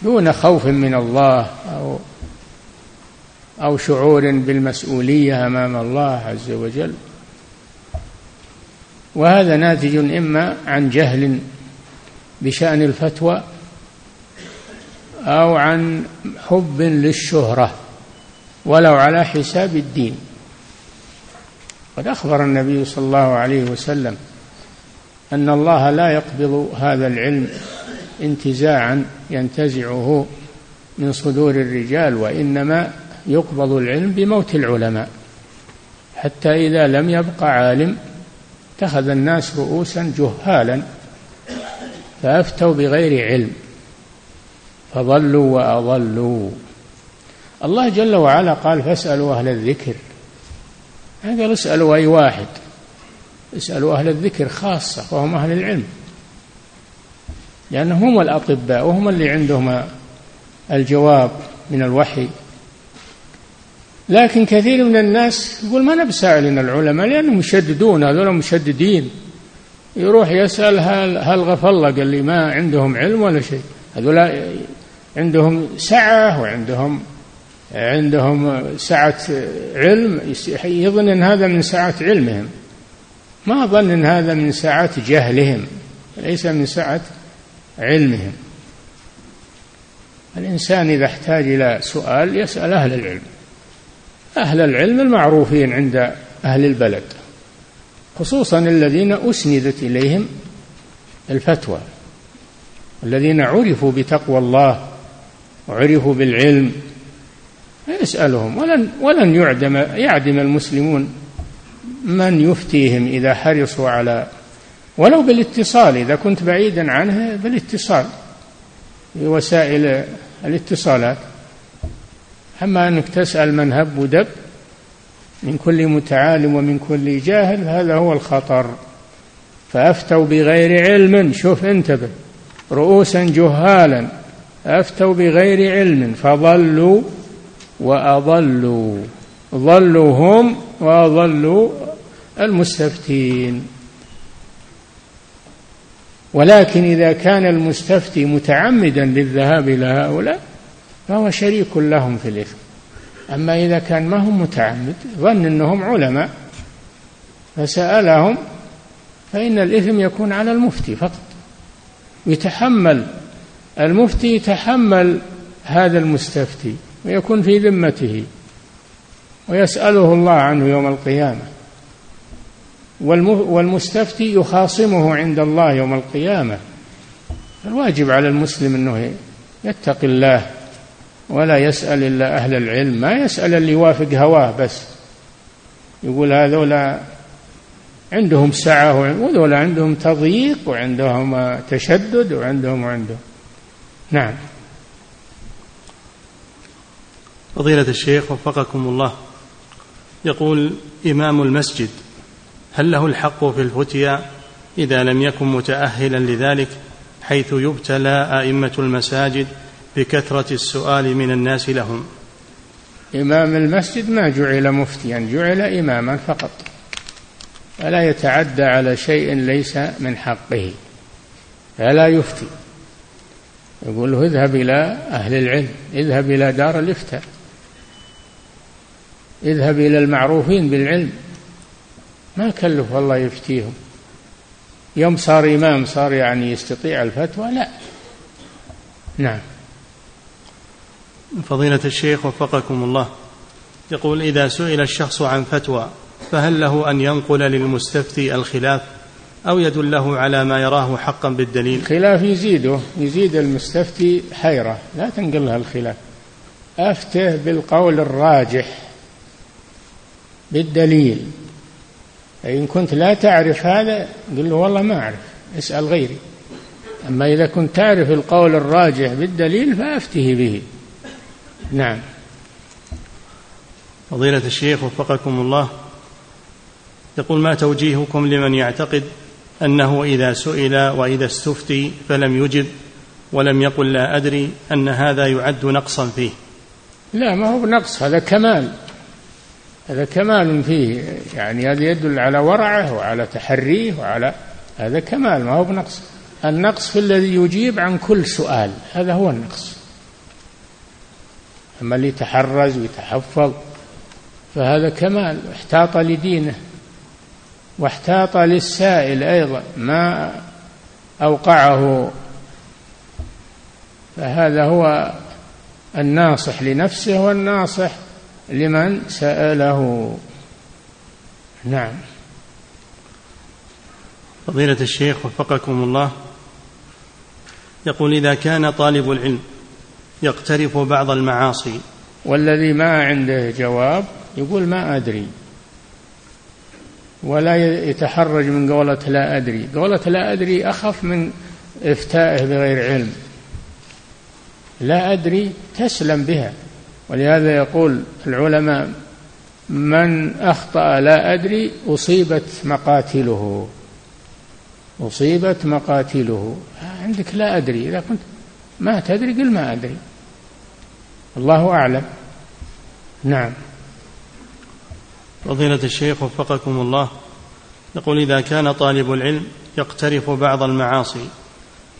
دون خوف من الله أو أو شعور بالمسؤولية أمام الله عز وجل. وهذا ناتج إما عن جهل بشأن الفتوى أو عن حب للشهرة ولو على حساب الدين. قد أخبر النبي صلى الله عليه وسلم أن الله لا يقبض هذا العلم انتزاعا ينتزعه من صدور الرجال وإنما يقبض العلم بموت العلماء. حتى إذا لم يبق عالم اتخذ الناس رؤوسا جهالا فأفتوا بغير علم. فضلوا وأضلوا. الله جل وعلا قال فاسألوا أهل الذكر. قال اسألوا أي واحد. اسألوا أهل الذكر خاصة وهم أهل العلم. لأنهم هم الأطباء وهم اللي عندهم الجواب من الوحي. لكن كثير من الناس يقول ما نبسأل لنا العلماء لأنهم مشددون هذول مشددين. يروح يسأل هل, هل غفى الله؟ قال لي ما عندهم علم ولا شيء. هذول عندهم سعة وعندهم عندهم سعة علم. يظن أن هذا من سعة علمهم. ما ظن أن هذا من سعة جهلهم. ليس من سعة علمهم. الإنسان إذا احتاج إلى سؤال يسأل أهل العلم. أهل العلم المعروفين عند أهل البلد خصوصا الذين أسندت إليهم الفتوى الذين عرفوا بتقوى الله وعرفوا بالعلم يسألهم. ولن ولن يعدم يعدم المسلمون من يفتيهم إذا حرصوا على ولو بالاتصال إذا كنت بعيدا عنه بالاتصال بوسائل الاتصالات. أما أنك تسأل من هب ودب من كل متعالم ومن كل جاهل هذا هو الخطر. فأفتوا بغير علم شوف انتبه. رؤوسا جهالا أفتوا بغير علم فضلوا وأضلوا. ضلوا هم وأضلوا المستفتين. ولكن إذا كان المستفتي متعمدا للذهاب إلى هؤلاء فهو شريك لهم في الإثم. أما إذا كان ما هم متعمد ظن أنهم علماء فسألهم فإن الإثم يكون على المفتي فقط. يتحمل المفتي يتحمل هذا المستفتي ويكون في ذمته ويسأله الله عنه يوم القيامة. والمستفتي يخاصمه عند الله يوم القيامة. الواجب على المسلم أنه يتقي الله ولا يسأل إلا أهل العلم. ما يسأل اللي يوافق هواه بس. يقول هذولا عندهم سعة وذولا عندهم تضييق وعندهم تشدد وعندهم وعندهم نعم. فضيلة الشيخ وفقكم الله. يقول إمام المسجد هل له الحق في الفتيا إذا لم يكن متأهلا لذلك حيث يبتلى أئمة المساجد بكثرة السؤال من الناس لهم؟ إمام المسجد ما جعل مفتيا جعل إماما فقط. فلا يتعدى على شيء ليس من حقه. فلا يفتي. يقول له اذهب إلى أهل العلم اذهب إلى دار الإفتاء. اذهب إلى المعروفين بالعلم. ما كلف الله يفتيهم. يوم صار إمام صار يعني يستطيع الفتوى؟ لا. نعم. فضيلة الشيخ وفقكم الله. يقول إذا سئل الشخص عن فتوى فهل له أن ينقل للمستفتي الخلاف أو يدله على ما يراه حقا بالدليل؟ الخلاف يزيده يزيد المستفتي حيرة. لا تنقلها الخلاف. أفته بالقول الراجح بالدليل. إن كنت لا تعرف هذا قل له والله ما أعرف اسأل غيري. أما إذا كنت تعرف القول الراجح بالدليل فأفته به. نعم. فضيلة الشيخ وفقكم الله يقول ما توجيهكم لمن يعتقد أنه إذا سئل وإذا استفتي فلم يجب ولم يقل لا أدري أن هذا يعد نقصا فيه لا ما هو نقص هذا كمال. هذا كمال فيه. يعني هذا يدل على ورعه وعلى تحريه وعلى هذا كمال ما هو بنقص. النقص في الذي يجيب عن كل سؤال هذا هو النقص. أما اللي يتحرز ويتحفظ فهذا كمال. احتاط لدينه واحتاط للسائل أيضا ما أوقعه. فهذا هو الناصح لنفسه والناصح لمن سأله. نعم. فضيلة الشيخ وفقكم الله. يقول إذا كان طالب العلم يقترف بعض المعاصي. والذي ما عنده جواب يقول ما أدري. ولا يتحرج من قولة لا أدري. قولة لا أدري أخف من إفتائه بغير علم. لا أدري تسلم بها. ولهذا يقول العلماء من أخطأ لا أدري أصيبت مقاتله. أصيبت مقاتله. عندك لا أدري إذا كنت ما تدري قل ما أدري. الله أعلم. نعم. فضيلة الشيخ وفقكم الله يقول إذا كان طالب العلم يقترف بعض المعاصي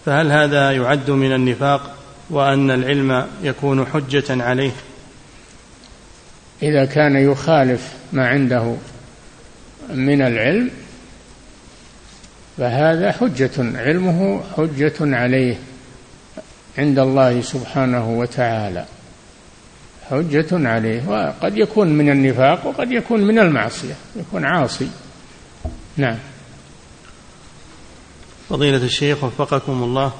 فهل هذا يعد من النفاق وأن العلم يكون حجة عليه؟ إذا كان يخالف ما عنده من العلم فهذا حجة علمه حجة عليه عند الله سبحانه وتعالى. حجة عليه وقد يكون من النفاق وقد يكون من المعصية يكون عاصي. نعم. فضيلة الشيخ وفقكم الله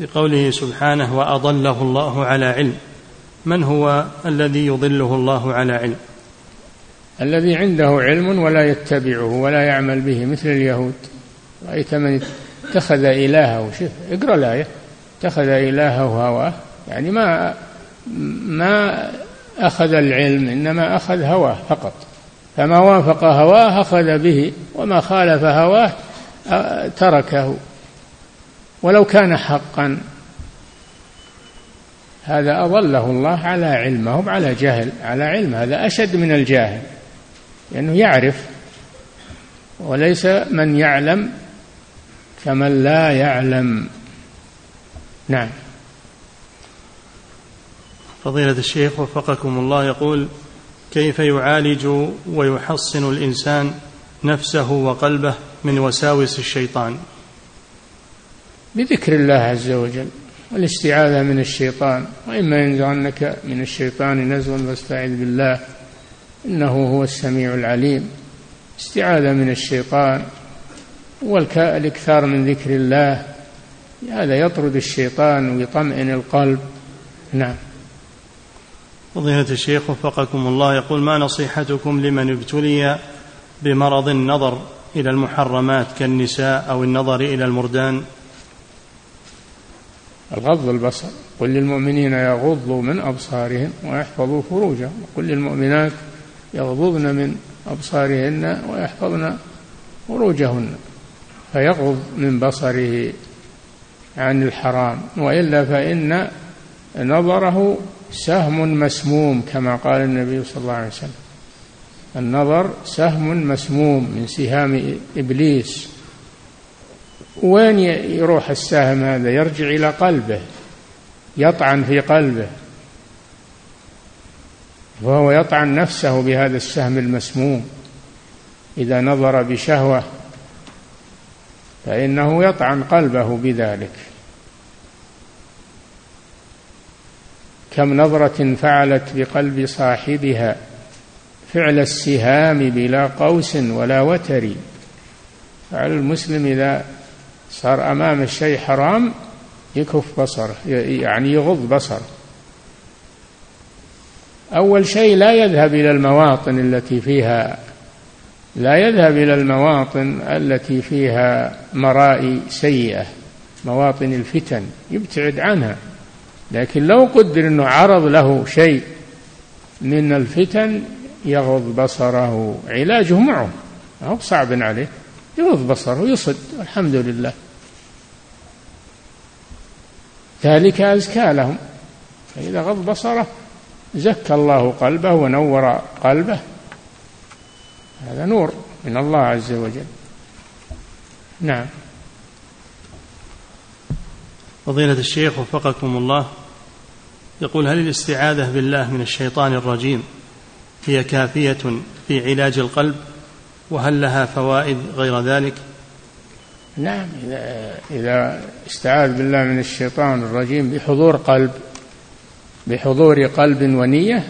بقوله سبحانه وأضله الله على علم من هو الذي يضله الله على علم؟ الذي عنده علم ولا يتبعه ولا يعمل به مثل اليهود. رأيت من اتخذ إلهه؟ شوف اقرأ الآية. اتخذ إلهه هواه. يعني ما ما أخذ العلم إنما أخذ هواه فقط. فما وافق هواه أخذ به وما خالف هواه تركه. ولو كان حقا. هذا أضله الله على علم ما على جهل على علم. هذا أشد من الجاهل لأنه يعرف وليس من يعلم كمن لا يعلم. نعم. فضيلة الشيخ وفقكم الله يقول كيف يعالج ويحصن الإنسان نفسه وقلبه من وساوس الشيطان؟ بذكر الله عز وجل. والاستعاذة من الشيطان وإما ينزغنك من الشيطان نزغ فاستعذ بالله إنه هو السميع العليم. استعاذة من الشيطان والإكثار من ذكر الله هذا يطرد الشيطان ويطمئن القلب. نعم. فضيلة الشيخ وفقكم الله يقول ما نصيحتكم لمن ابتلي بمرض النظر إلى المحرمات كالنساء أو النظر إلى المردان؟ الغض البصر قل للمؤمنين يغضوا من أبصارهم ويحفظوا فروجهم. وقل للمؤمنات يغضضن من أبصارهن ويحفظن فروجهن. فيغض من بصره عن الحرام. وإلا فإن نظره سهم مسموم كما قال النبي صلى الله عليه وسلم. النظر سهم مسموم من سهام إبليس. وين يروح السهم هذا؟ يرجع إلى قلبه يطعن في قلبه. وهو يطعن نفسه بهذا السهم المسموم. إذا نظر بشهوة فإنه يطعن قلبه بذلك. كم نظرة فعلت بقلب صاحبها فعل السهام بلا قوس ولا وتر. فعل المسلم إذا صار أمام الشيء حرام يكف بصره يعني يغض بصره. أول شيء لا يذهب إلى المواطن التي فيها لا يذهب إلى المواطن التي فيها مرائي سيئة مواطن الفتن يبتعد عنها. لكن لو قدر أنه عرض له شيء من الفتن يغض بصره علاجه معه. هو صعب عليه. يغض بصره ويصد الحمد لله. ذلك أزكى لهم. فإذا غض بصره زكى الله قلبه ونور قلبه. هذا نور من الله عز وجل. نعم. فضيلة الشيخ وفقكم الله يقول هل الاستعاذة بالله من الشيطان الرجيم هي كافية في علاج القلب؟ وهل لها فوائد غير ذلك؟ نعم إذا, إذا استعاذ بالله من الشيطان الرجيم بحضور قلب بحضور قلب ونية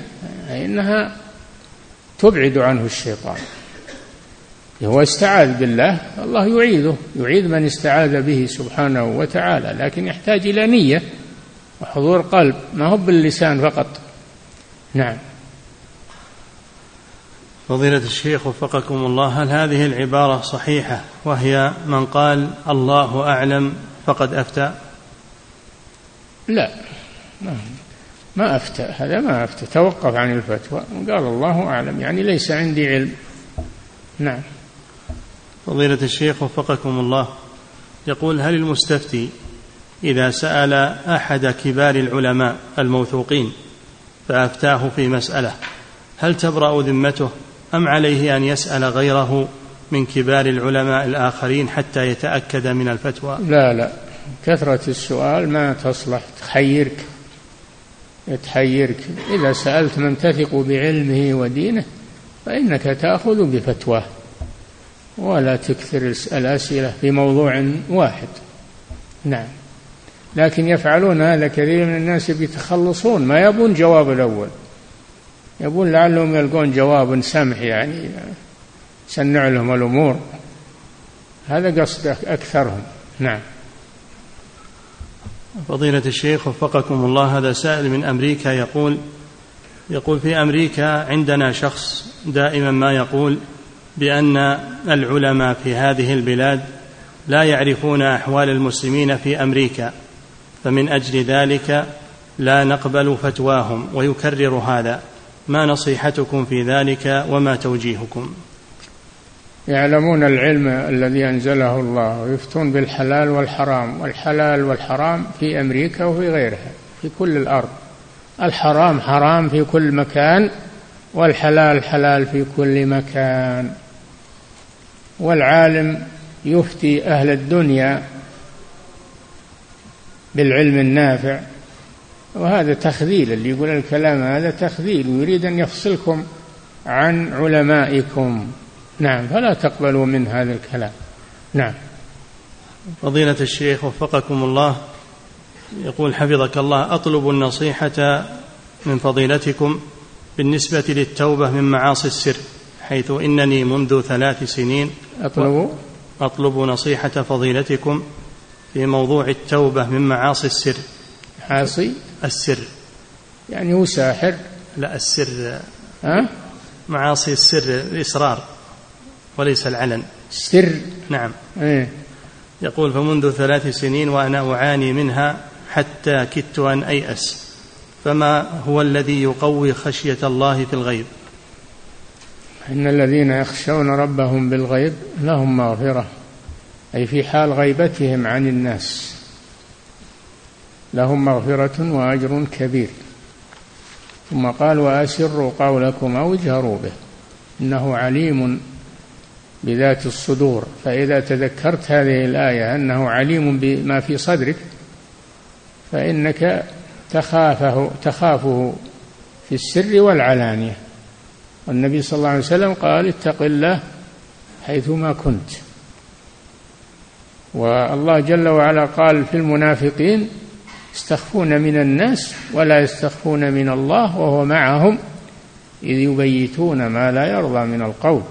فإنها تبعد عنه الشيطان. هو استعاذ بالله الله يعيذه يعيذ من استعاذ به سبحانه وتعالى لكن يحتاج إلى نية وحضور قلب ما هو باللسان فقط. نعم. فضيلة الشيخ وفقكم الله هل هذه العبارة صحيحة وهي من قال الله أعلم فقد أفتى؟ لا ما, ما أفتى هذا ما أفتى توقف عن الفتوى قال الله أعلم يعني ليس عندي علم. نعم. فضيلة الشيخ وفقكم الله يقول هل المستفتي إذا سأل أحد كبار العلماء الموثوقين فأفتاه في مسألة هل تبرأ ذمته؟ أم عليه أن يسأل غيره من كبار العلماء الآخرين حتى يتأكد من الفتوى؟ لا لا. كثرة السؤال ما تصلح. تحيرك تحيرك إذا سألت من تثق بعلمه ودينه فإنك تأخذ بفتواه. ولا تكثر الأسئلة في موضوع واحد. نعم. لكن يفعلون هذا كثير من الناس بيتخلصون ما يبون جواب الأول. يقول لعلهم يلقون جواب سمح يعني سنع لهم الأمور. هذا قصد أكثرهم. نعم. فضيلة الشيخ وفقكم الله هذا سائل من أمريكا يقول يقول في أمريكا عندنا شخص دائما ما يقول بأن العلماء في هذه البلاد لا يعرفون أحوال المسلمين في أمريكا فمن أجل ذلك لا نقبل فتواهم ويكرر هذا. ما نصيحتكم في ذلك وما توجيهكم؟ يعلمون العلم الذي أنزله الله ويفتون بالحلال والحرام والحلال والحرام في أمريكا وفي غيرها في كل الأرض. الحرام حرام في كل مكان والحلال حلال في كل مكان. والعالم يفتي أهل الدنيا بالعلم النافع وهذا تخذيل اللي يقول الكلام هذا تخذيل ويريد أن يفصلكم عن علمائكم. نعم فلا تقبلوا من هذا الكلام. نعم. فضيلة الشيخ وفقكم الله يقول حفظك الله أطلب النصيحة من فضيلتكم بالنسبة للتوبة من معاصي السر حيث إنني منذ ثلاث سنين أطلب. أطلب نصيحة فضيلتكم في موضوع التوبة من معاصي السر. عاصي؟ السر. يعني هو ساحر. لا السر. ها؟ معاصي السر الإصرار وليس العلن. سر. نعم. إيه. يقول فمنذ ثلاث سنين وأنا أعاني منها حتى كدت أن أيأس. فما هو الذي يقوي خشية الله في الغيب؟ إن الذين يخشون ربهم بالغيب لهم مغفرة أي في حال غيبتهم عن الناس. لهم مغفرة وأجر كبير. ثم قال وأسروا قولكم أو اجهروا به. إنه عليم بذات الصدور. فإذا تذكرت هذه الآية أنه عليم بما في صدرك فإنك تخافه تخافه في السر والعلانية. والنبي صلى الله عليه وسلم قال اتق الله حيثما كنت. والله جل وعلا قال في المنافقين يستخفون من الناس ولا يستخفون من الله وهو معهم إذ يبيتون ما لا يرضى من القول.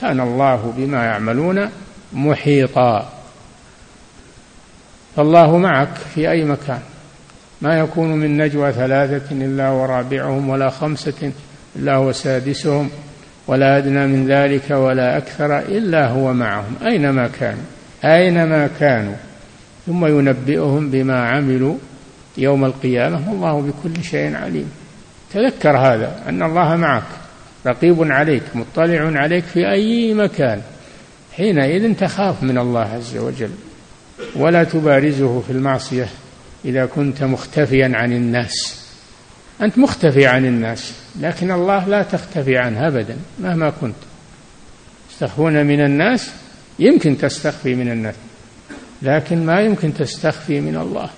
كان الله بما يعملون محيطا. فالله معك في أي مكان. ما يكون من نجوى ثلاثة إلا ورابعهم ولا خمسة إلا هو سادسهم ولا أدنى من ذلك ولا أكثر إلا هو معهم. أينما كانوا. أينما كانوا. ثم ينبئهم بما عملوا يوم القيامة والله بكل شيء عليم. تذكر هذا أن الله معك رقيب عليك مطلع عليك في أي مكان. حينئذ تخاف من الله عز وجل ولا تبارزه في المعصية إذا كنت مختفيا عن الناس. أنت مختفي عن الناس لكن الله لا تختفي عنه أبدا مهما كنت. تستخفون من الناس؟ يمكن تستخفي من الناس لكن ما يمكن تستخفي من الله.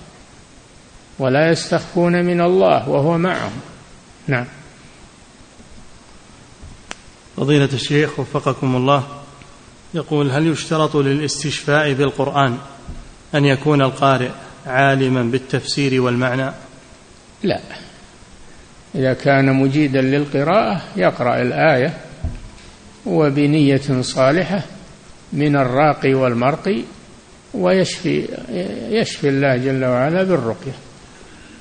ولا يستخفون من الله وهو معهم. نعم. فضيلة الشيخ وفقكم الله يقول هل يشترط للاستشفاء بالقرآن أن يكون القارئ عالما بالتفسير والمعنى؟ لا. إذا كان مجيدا للقراءة يقرأ الآية وبنية صالحة من الراقي والمرقي ويشفي يشفي الله جل وعلا بالرقية.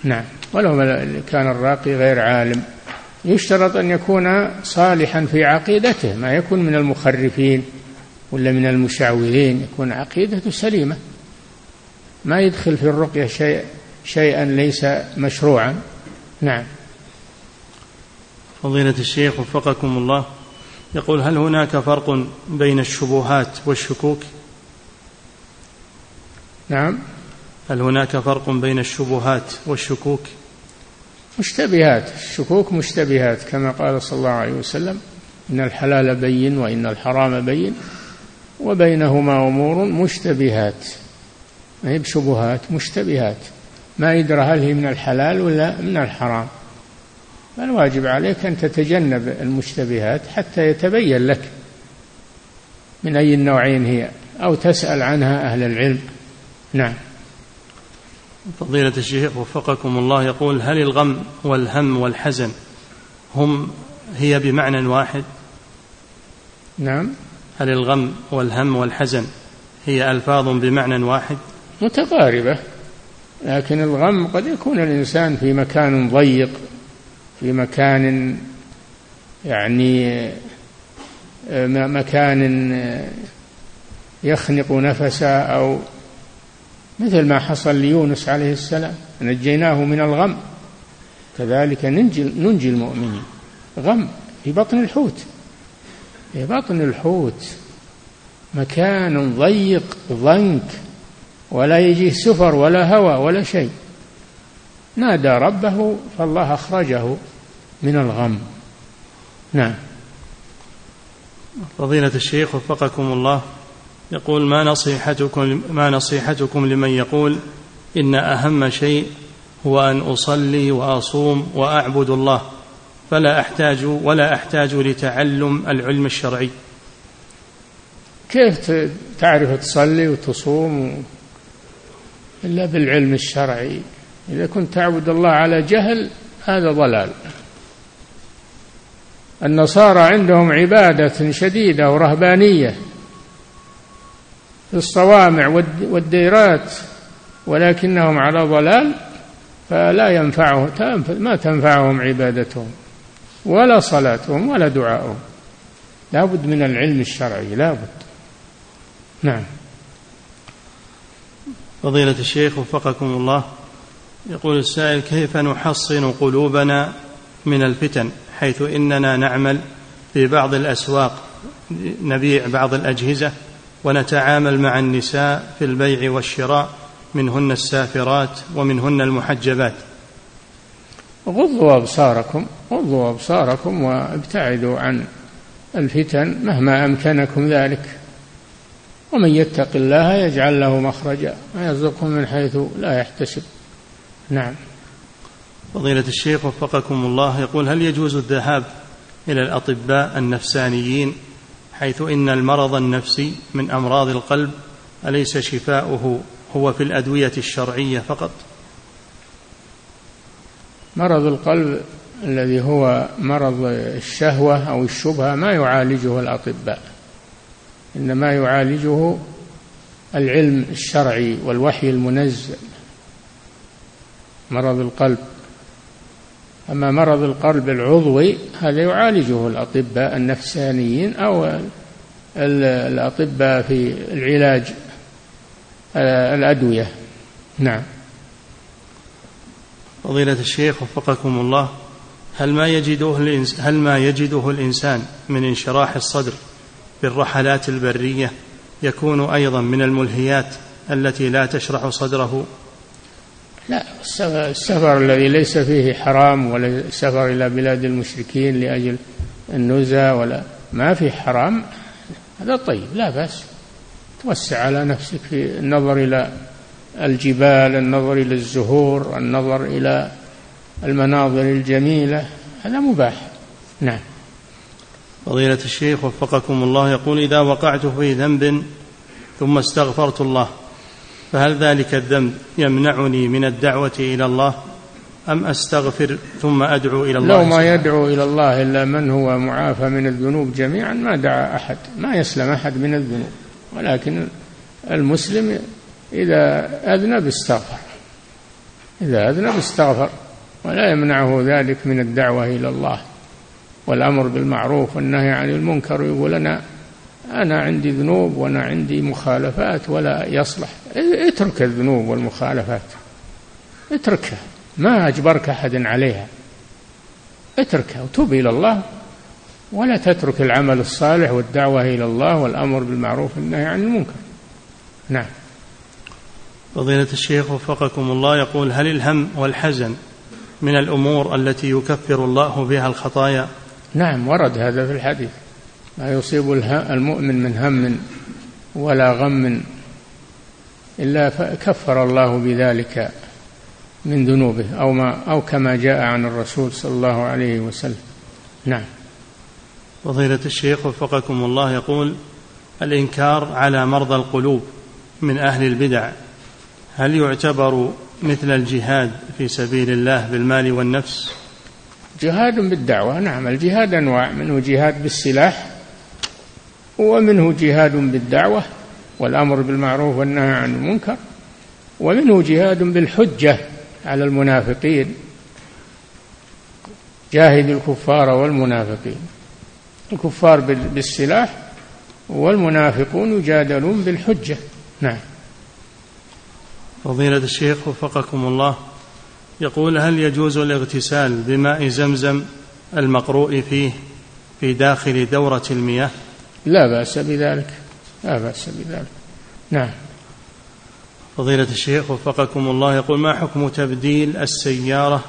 نعم. ولو كان الراقي غير عالم. يشترط أن يكون صالحا في عقيدته ما يكون من المخرفين ولا من المشعوذين يكون عقيدته سليمة. ما يدخل في الرقية شيء شيئا ليس مشروعا. نعم. فضيلة الشيخ وفقكم الله يقول هل هناك فرق بين الشبهات والشكوك؟ نعم. هل هناك فرق بين الشبهات والشكوك؟ مشتبهات. الشكوك مشتبهات. كما قال صلى الله عليه وسلم إن الحلال بين وإن الحرام بين وبينهما أمور مشتبهات. ما هي بشبهات؟ مشتبهات. ما يدرى هل هي من الحلال ولا من الحرام. فالواجب عليك أن تتجنب المشتبهات حتى يتبين لك من أي النوعين هي أو تسأل عنها أهل العلم. نعم. فضيلة الشيخ وفقكم الله يقول هل الغم والهم والحزن هم هي بمعنى واحد؟ نعم. هل الغم والهم والحزن هي ألفاظ بمعنى واحد؟ متقاربة لكن الغم قد يكون الإنسان في مكان ضيق في مكان يعني مكان يخنق نفسه أو مثل ما حصل ليونس عليه السلام. نجيناه من الغم. كذلك ننجي, ننجي المؤمنين. غم في بطن الحوت. في بطن الحوت. مكان ضيق ضنك. ولا يجيه سفر ولا هوى ولا شيء. نادى ربه فالله أخرجه من الغم. نعم. فضيلة الشيخ وفقكم الله. يقول ما نصيحتكم ما نصيحتكم لمن يقول إن أهم شيء هو أن أصلي وأصوم وأعبد الله فلا أحتاج ولا أحتاج لتعلم العلم الشرعي. كيف تعرف تصلي وتصوم إلا بالعلم الشرعي؟ إذا كنت تعبد الله على جهل هذا ضلال. النصارى عندهم عبادة شديدة ورهبانية. في الصوامع والديرات ولكنهم على ضلال فلا ينفعهم ما تنفعهم عبادتهم ولا صلاتهم ولا دعاؤهم. لابد من العلم الشرعي لابد. نعم. فضيلة الشيخ وفقكم الله يقول السائل كيف نحصن قلوبنا من الفتن حيث إننا نعمل في بعض الأسواق نبيع بعض الأجهزة؟ ونتعامل مع النساء في البيع والشراء منهن السافرات ومنهن المحجبات. غضوا أبصاركم غضوا أبصاركم وابتعدوا عن الفتن مهما أمكنكم ذلك. ومن يتق الله يجعل له مخرجا ويرزقه من حيث لا يحتسب. نعم. فضيلة الشيخ وفقكم الله يقول هل يجوز الذهاب إلى الأطباء النفسانيين حيث إن المرض النفسي من أمراض القلب أليس شفاؤه هو في الأدوية الشرعية فقط. مرض القلب الذي هو مرض الشهوة أو الشبهة ما يعالجه الأطباء إنما يعالجه العلم الشرعي والوحي المنزل مرض القلب أما مرض القلب العضوي هذا يعالجه الأطباء النفسانيين أو الأطباء في العلاج الأدوية. نعم. فضيلة الشيخ وفقكم الله هل ما يجده هل ما يجده الإنسان من انشراح الصدر بالرحلات البرية يكون أيضا من الملهيات التي لا تشرح صدره لا. السفر الذي ليس فيه حرام ولا السفر إلى بلاد المشركين لأجل النزهة ولا ما في حرام. هذا طيب لا بأس. توسع على نفسك في النظر إلى الجبال النظر إلى الزهور النظر إلى المناظر الجميلة. هذا مباح. نعم. فضيلة الشيخ وفقكم الله يقول إذا وقعت في ذنب ثم استغفرت الله فهل ذلك الذنب يمنعني من الدعوة إلى الله أم أستغفر ثم أدعو إلى الله لو ما يدعو إلى الله إلا من هو معافى من الذنوب جميعا ما دعا أحد ما يسلم أحد من الذنوب ولكن المسلم إذا أذنب استغفر إذا أذنب استغفر ولا يمنعه ذلك من الدعوة إلى الله والأمر بالمعروف والنهي عن المنكر يقول أنا أنا عندي ذنوب وأنا عندي مخالفات ولا يصلح. اترك الذنوب والمخالفات. اتركها. ما أجبرك أحد عليها. اتركها وتوب إلى الله. ولا تترك العمل الصالح والدعوة إلى الله والأمر بالمعروف والنهي عن المنكر. نعم. فضيلة الشيخ وفقكم الله يقول هل الهم والحزن من الأمور التي يكفر الله بها الخطايا؟ نعم ورد هذا في الحديث. ما يصيب المؤمن من هم ولا غم إلا كفر الله بذلك من ذنوبه أو ما أو كما جاء عن الرسول صلى الله عليه وسلم. نعم. فضيلة الشيخ وفقكم الله يقول الإنكار على مرضى القلوب من أهل البدع هل يعتبر مثل الجهاد في سبيل الله بالمال والنفس؟ جهاد بالدعوة نعم. الجهاد أنواع منه جهاد بالسلاح ومنه جهاد بالدعوة والأمر بالمعروف والنهي عن المنكر ومنه جهاد بالحجة على المنافقين جاهد الكفار والمنافقين الكفار بالسلاح والمنافقون يجادلون بالحجة. نعم. فضيلة الشيخ وفقكم الله يقول هل يجوز الاغتسال بماء زمزم المقروء فيه في داخل دورة المياه؟ لا بأس بذلك لا بأس بذلك. نعم. فضيلة الشيخ وفقكم الله يقول ما حكم تبديل السيارة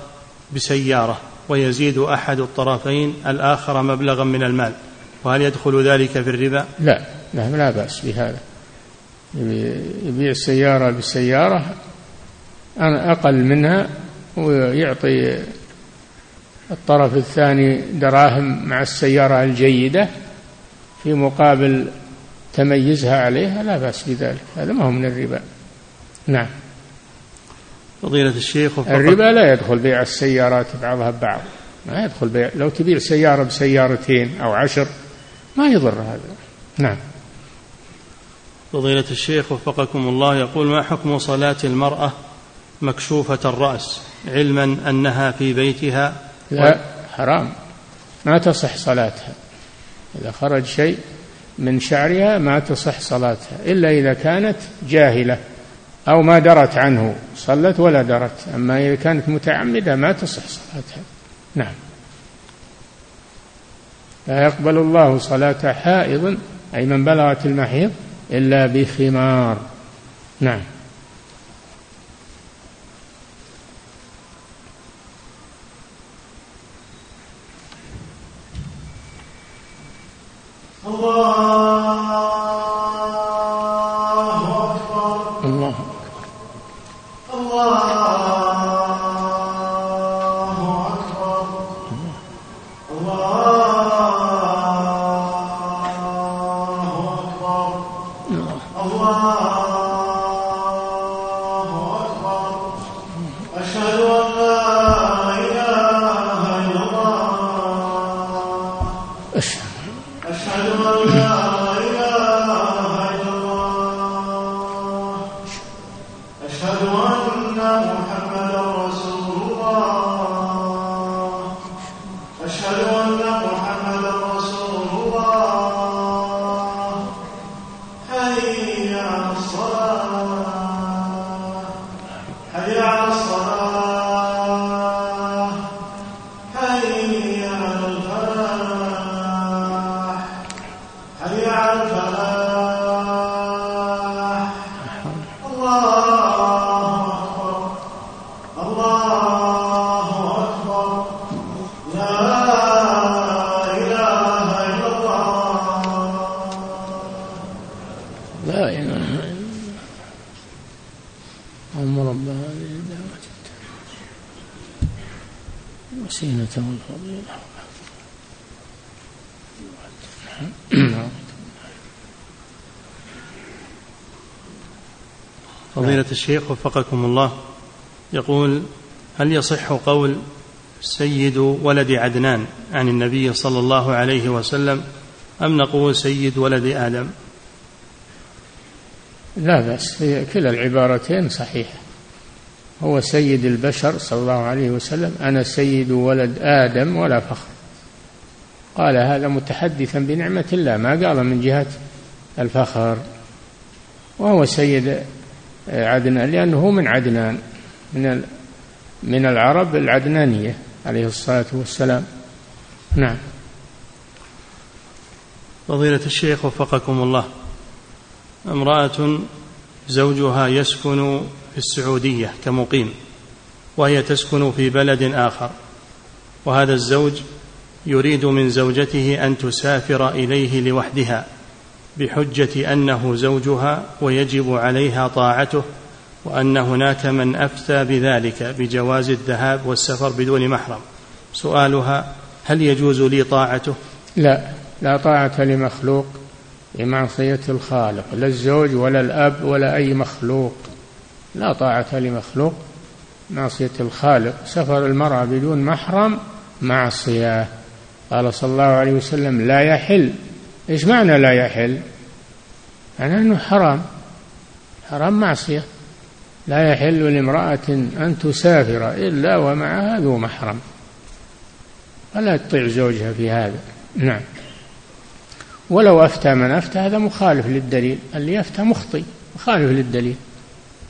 بسيارة ويزيد أحد الطرفين الآخر مبلغا من المال؟ وهل يدخل ذلك في الربا؟ لا لا, لا بأس بهذا. يبيع السيارة بسيارة أقل منها ويعطي الطرف الثاني دراهم مع السيارة الجيدة. في مقابل تميزها عليها لا بأس بذلك هذا ما هو من الربا. نعم. فضيلة الشيخ الربا لا يدخل بيع السيارات بعضها ببعض ما يدخل بيع لو تبيع سيارة بسيارتين أو عشر ما يضر هذا. نعم. فضيلة الشيخ وفقكم الله يقول ما حكم صلاة المرأة مكشوفة الرأس علما أنها في بيتها؟ لا حرام. ما تصح صلاتها. إذا خرج شيء من شعرها ما تصح صلاتها إلا إذا كانت جاهلة أو ما درت عنه صلت ولا درت أما إذا كانت متعمدة ما تصح صلاتها. نعم. لا يقبل الله صلاة حائض أي من بلغت المحيض إلا بخمار. نعم. الله الشيخ وفقكم الله. يقول هل يصح قول سيد ولد عدنان عن النبي صلى الله عليه وسلم أم نقول سيد ولد آدم؟ لا بأس كلا العبارتين صحيحة هو سيد البشر صلى الله عليه وسلم أنا سيد ولد آدم ولا فخر. قال هذا متحدثا بنعمة الله ما قال من جهة الفخر. وهو سيد عدنان لأنه هو من عدنان من من العرب العدنانية عليه الصلاة والسلام. نعم. فضيلة الشيخ وفقكم الله امرأة زوجها يسكن في السعودية كمقيم وهي تسكن في بلد آخر وهذا الزوج يريد من زوجته أن تسافر إليه لوحدها. بحجة أنه زوجها ويجب عليها طاعته وأن هناك من أفتى بذلك بجواز الذهاب والسفر بدون محرم. سؤالها هل يجوز لي طاعته؟ لا لا طاعة لمخلوق بمعصية الخالق لا الزوج ولا الأب ولا أي مخلوق. لا طاعة لمخلوق معصية الخالق. سفر المرأة بدون محرم معصية. قال صلى الله عليه وسلم لا يحل. إيش معنى لا يحل؟ معنى إنه حرام. حرام معصية. لا يحل لامرأة أن تسافر إلا ومعها ذو محرم. فلا تطيع زوجها في هذا. نعم. ولو أفتى من أفتى هذا مخالف للدليل. اللي يفتى مخطئ. مخالف للدليل.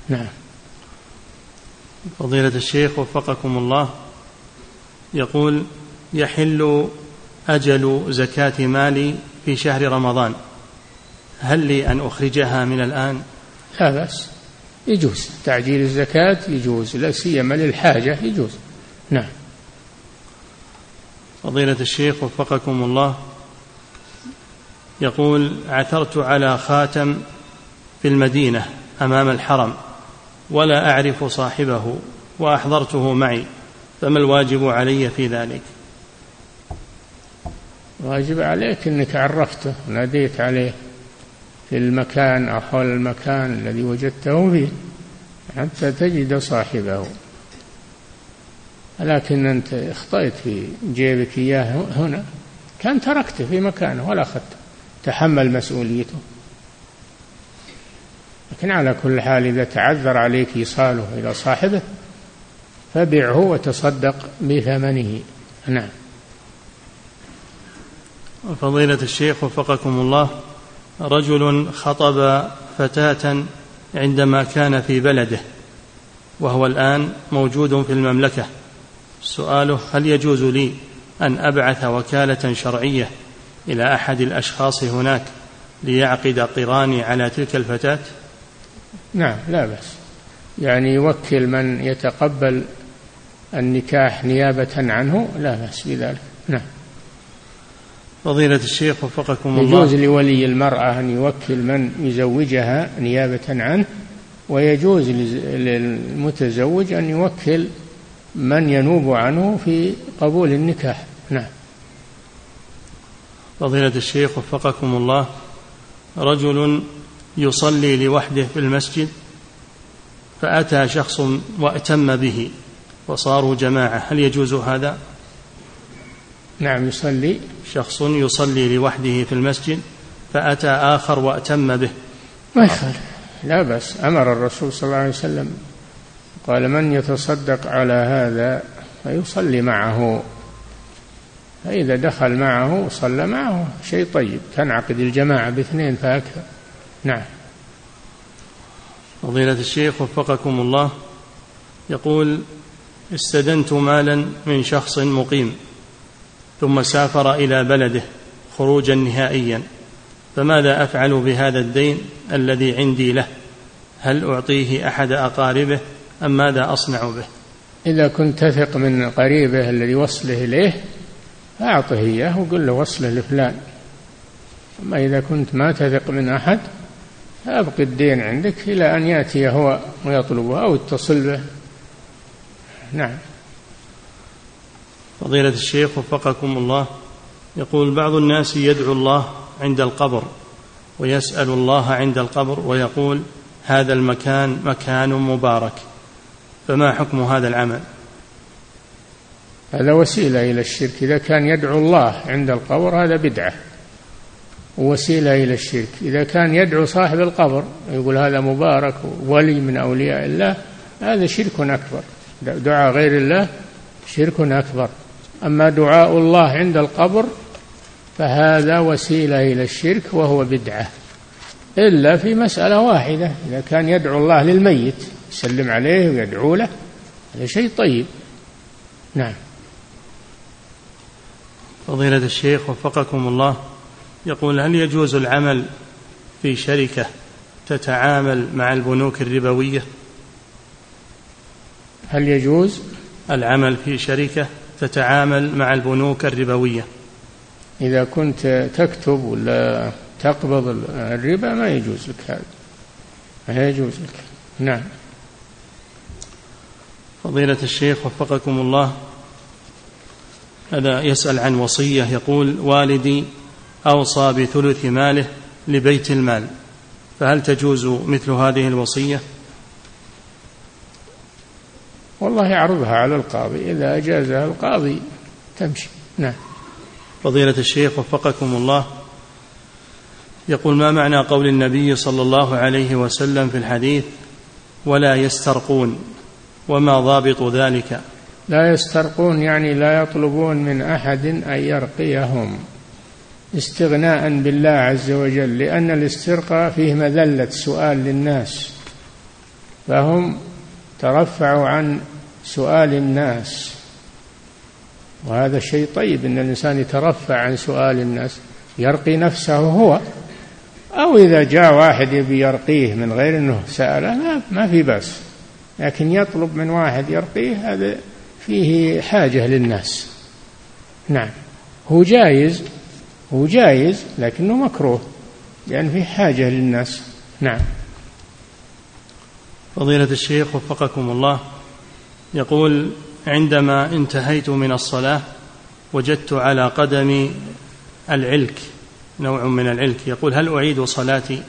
نعم. فضيلة الشيخ وفقكم الله يقول يحل أجل زكاة مالي في شهر رمضان. هل لي أن أخرجها من الآن؟ لا بأس. يجوز. تعجيل الزكاة يجوز. لا سيما للحاجة يجوز. نعم. فضيلة الشيخ وفقكم الله. يقول عثرت على خاتم في المدينة أمام الحرم ولا أعرف صاحبه وأحضرته معي فما الواجب علي في ذلك؟ واجب عليك أنك عرفته وناديت عليه في المكان أو حول المكان الذي وجدته فيه حتى تجد صاحبه. لكن أنت اخطأت في جيبك إياه هنا. كان تركته في مكانه ولا أخذته تحمل مسؤوليته. لكن على كل حال إذا تعذر عليك إيصاله إلى صاحبه فبعه وتصدق بثمنه. نعم. فضيلة الشيخ وفقكم الله رجل خطب فتاة عندما كان في بلده وهو الآن موجود في المملكة. سؤاله هل يجوز لي أن أبعث وكالة شرعية إلى أحد الأشخاص هناك ليعقد قراني على تلك الفتاة؟ نعم لا بأس. يعني يوكل من يتقبل النكاح نيابة عنه؟ لا بأس بذلك. نعم. فضيلة الشيخ وفقكم الله. يجوز لولي المرأة أن يوكل من يزوجها نيابة عنه ويجوز للمتزوج أن يوكل من ينوب عنه في قبول النكاح. نعم. فضيلة الشيخ وفقكم الله. رجل يصلي لوحده في المسجد فأتى شخص وأتم به وصاروا جماعة هل يجوز هذا؟ نعم يصلي. شخص يصلي لوحده في المسجد فأتى آخر وأتم به. ما يخالف. لا بأس. أمر الرسول صلى الله عليه وسلم قال من يتصدق على هذا فيصلي معه. فإذا دخل معه وصلى معه. شيء طيب. تنعقد الجماعة باثنين فأكثر. نعم. فضيلة الشيخ وفقكم الله يقول استدنت مالا من شخص مقيم. ثم سافر إلى بلده خروجا نهائيا. فماذا أفعل بهذا الدين الذي عندي له؟ هل أعطيه أحد أقاربه أم ماذا أصنع به؟ إذا كنت تثق من قريبه الذي وصله إليه أعطه إياه وقل له وصله لفلان. أما إذا كنت ما تثق من أحد فابق الدين عندك إلى أن يأتي هو ويطلبه أو اتصل به. نعم. فضيلة الشيخ وفقكم الله يقول بعض الناس يدعو الله عند القبر ويسأل الله عند القبر ويقول هذا المكان مكان مبارك فما حكم هذا العمل؟ هذا وسيلة إلى الشرك. إذا كان يدعو الله عند القبر هذا بدعة وسيلة إلى الشرك. إذا كان يدعو صاحب القبر يقول هذا مبارك ولي من أولياء الله هذا شرك أكبر. دعاء غير الله شرك أكبر. أما دعاء الله عند القبر فهذا وسيلة إلى الشرك وهو بدعة إلا في مسألة واحدة إذا كان يدعو الله للميت يسلم عليه ويدعو له هذا شيء طيب. نعم. فضيلة الشيخ وفقكم الله يقول هل يجوز العمل في شركة تتعامل مع البنوك الربوية؟ هل يجوز؟ العمل في شركة تتعامل مع البنوك الربوية. إذا كنت تكتب ولا تقبض الربا ما يجوز لك هذا. ما يجوز لك. نعم. فضيلة الشيخ وفقكم الله هذا يسأل عن وصية يقول والدي أوصى بثلث ماله لبيت المال فهل تجوز مثل هذه الوصية؟ والله يعرضها على القاضي. إذا أجازها القاضي تمشي. نعم. فضيلة الشيخ وفقكم الله. يقول ما معنى قول النبي صلى الله عليه وسلم في الحديث ولا يسترقون؟ وما ضابط ذلك؟ لا يسترقون يعني لا يطلبون من أحد أن يرقيهم استغناء بالله عز وجل لأن الاسترقاء فيه مذلة سؤال للناس. فهم ترفعوا عن سؤال الناس. وهذا شيء طيب إن الإنسان يترفع عن سؤال الناس يرقي نفسه هو. أو إذا جاء واحد يبي يرقيه من غير إنه سأله ما, في بأس. لكن يطلب من واحد يرقيه هذا فيه حاجة للناس. نعم. هو جايز هو جايز لكنه مكروه لأن فيه حاجة للناس. نعم. فضيلة الشيخ وفقكم الله. يقول عندما انتهيت من الصلاة وجدت على قدمي العلك نوع من العلك يقول هل أعيد صلاتي؟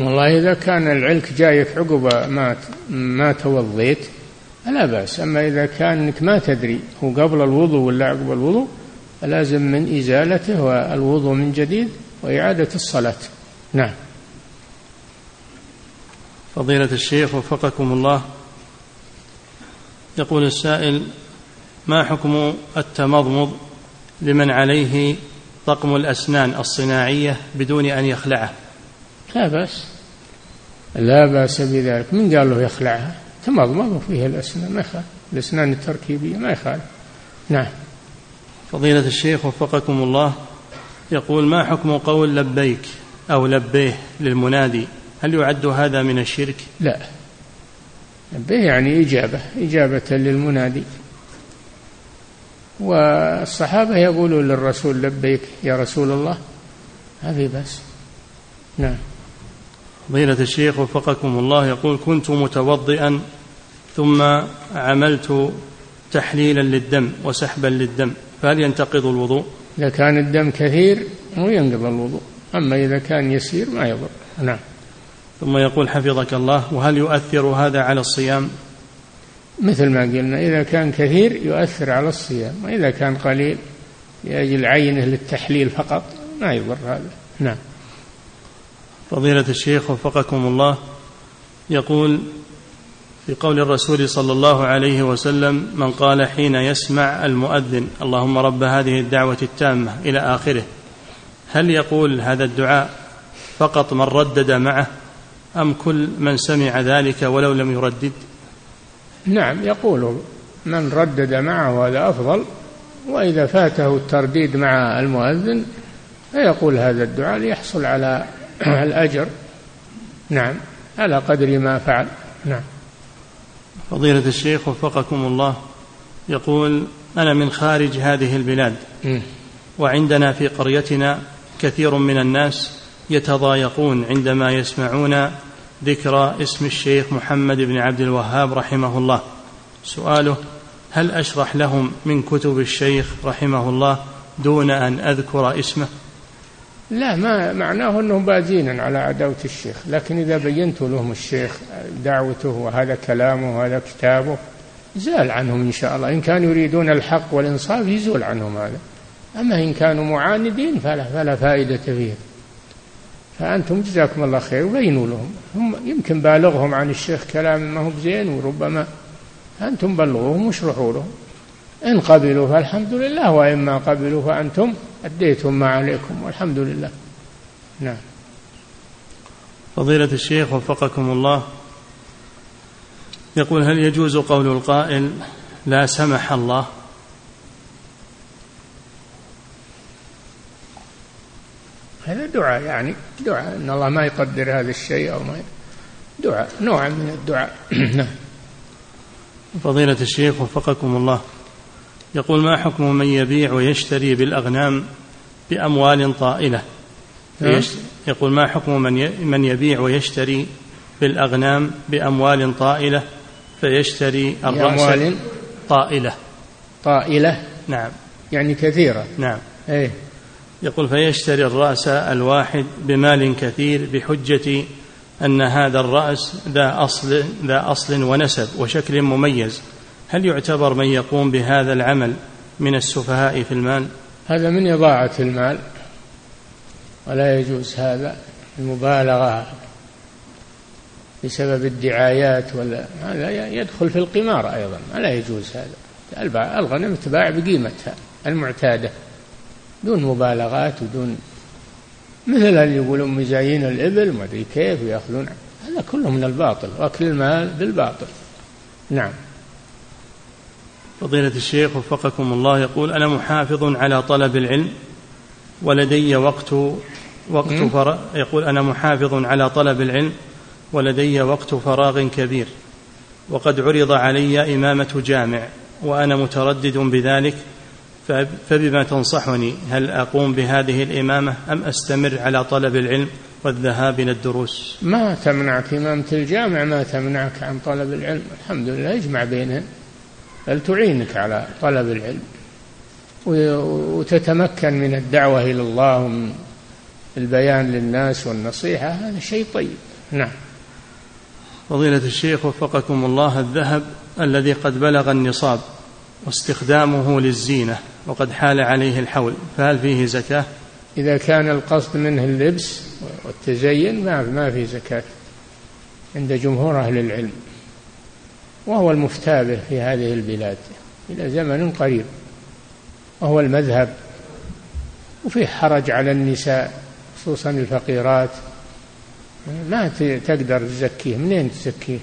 والله إذا كان العلك جايك عقب ما ما توضيت لا بأس. أما إذا كان إنك ما تدري هو قبل الوضوء ولا عقب الوضوء لازم من إزالته والوضوء من جديد وإعادة الصلاة. نعم. فضيلة الشيخ وفقكم الله. يقول السائل ما حكم التمضمض لمن عليه طقم الأسنان الصناعية بدون أن يخلعه؟ لا بأس. لا بأس بذلك. من قال له يخلعها تمضمض فيها الأسنان ما يخالف. الأسنان التركيبية ما يخالف. نعم. فضيلة الشيخ وفقكم الله يقول ما حكم قول لبيك أو لبيه للمنادي؟ هل يعد هذا من الشرك؟ لا. لبيه يعني إجابة إجابة للمنادي. والصحابة يقولون للرسول لبيك يا رسول الله ما في بس. نعم. فضيلة الشيخ وفقكم الله يقول كنت متوضئا ثم عملت تحليلا للدم وسحبا للدم فهل ينتقض الوضوء؟ إذا كان الدم كثير مو ينقض الوضوء أما إذا كان يسير ما يضر. نعم. ثم يقول حفظك الله وهل يؤثر هذا على الصيام؟ مثل ما قلنا إذا كان كثير يؤثر على الصيام وإذا كان قليل لأجل عينه للتحليل فقط ما يضر هذا. نعم. فضيلة الشيخ وفقكم الله يقول في قول الرسول صلى الله عليه وسلم من قال حين يسمع المؤذن اللهم رب هذه الدعوة التامة إلى آخره هل يقول هذا الدعاء فقط من ردد معه أم كل من سمع ذلك ولو لم يردد؟ نعم يقول من ردد معه هذا أفضل وإذا فاته الترديد مع المؤذن فيقول هذا الدعاء ليحصل على *clears throat* الأجر. نعم على قدر ما فعل. نعم. فضيلة الشيخ وفقكم الله يقول أنا من خارج هذه البلاد وعندنا في قريتنا كثير من الناس يتضايقون عندما يسمعون ذكر اسم الشيخ محمد بن عبد الوهاب رحمه الله. سؤاله هل أشرح لهم من كتب الشيخ رحمه الله دون أن أذكر اسمه؟ لا ما معناه أنهم بادين على عداوة الشيخ، لكن إذا بينت لهم الشيخ دعوته وهذا كلامه وهذا كتابه زال عنهم إن شاء الله، إن كانوا يريدون الحق والإنصاف يزول عنهم هذا. أما إن كانوا معاندين فلا فلا فائدة فيهم. فأنتم جزاكم الله خير وبينوا لهم. هم يمكن بالغهم عن الشيخ كلام ما هو بزين وربما أنتم بلغوهم واشرحوا لهم. إن قبلوا فالحمد لله وإن ما قبلوا فأنتم أديتم ما عليكم والحمد لله. نعم. فضيلة الشيخ وفقكم الله. يقول هل يجوز قول القائل لا سمح الله؟ هذا دعاء يعني دعاء. إن الله ما يقدر هذا الشيء أو ما دعاء نوع من الدعاء. *clears throat* نعم. فضيلة الشيخ وفقكم الله. يقول ما حكم من يبيع ويشتري بالأغنام بأموال طائلة؟ نعم. يقول ما حكم من من يبيع ويشتري بالأغنام بأموال طائلة؟ فيشتري الرأس بأموال طائلة. طائلة؟ نعم. يعني كثيرة. نعم. إيه. يقول فيشتري الرأس الواحد بمال كثير بحجة أن هذا الرأس ذا أصل ذا أصل ونسب وشكل مميز. هل يعتبر من يقوم بهذا العمل من السفهاء في المال؟ هذا من إضاعة المال ولا يجوز هذا المبالغة بسبب الدعايات ولا هذا يدخل في القمار أيضا لا يجوز هذا. الغنم تباع بقيمتها المعتادة. دون مبالغات ودون مثل اللي يقولون مزايين الإبل ما أدري كيف ويأخذون هذا كله من الباطل وأكل المال بالباطل. نعم. فضيلة الشيخ وفقكم الله يقول أنا محافظ على طلب العلم ولدي وقت وقت فر... يقول أنا محافظ على طلب العلم ولدي وقت فراغ كبير وقد عرض علي إمامة جامع وأنا متردد بذلك فبما تنصحني هل أقوم بهذه الإمامة أم أستمر على طلب العلم والذهاب إلى الدروس؟ ما تمنعك إمامة الجامع ما تمنعك عن طلب العلم. الحمد لله يجمع بينهن بل تعينك على طلب العلم. وتتمكن من الدعوة إلى الله ومن البيان للناس والنصيحة. هذا شيء طيب. نعم. فضيلة الشيخ وفقكم الله الذهب الذي قد بلغ النصاب واستخدامه للزينة وقد حال عليه الحول فهل فيه زكاة؟ إذا كان القصد منه اللبس والتزين ما ما في زكاة عند جمهور أهل العلم وهو المفتى به في هذه البلاد إلى زمن قريب وهو المذهب وفيه حرج على النساء خصوصا الفقيرات. ما تقدر تزكيه منين تزكيه؟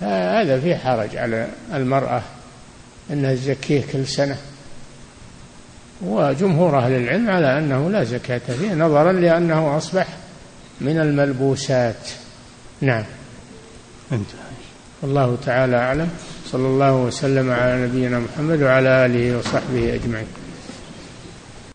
هذا فيه حرج على المرأة أنها تزكيه كل سنة. وجمهور أهل العلم على أنه لا زكاة فيه نظرا لأنه أصبح من الملبوسات. نعم. انتهى. والله تعالى أعلم. صلى الله وسلم على نبينا محمد وعلى آله وصحبه أجمعين.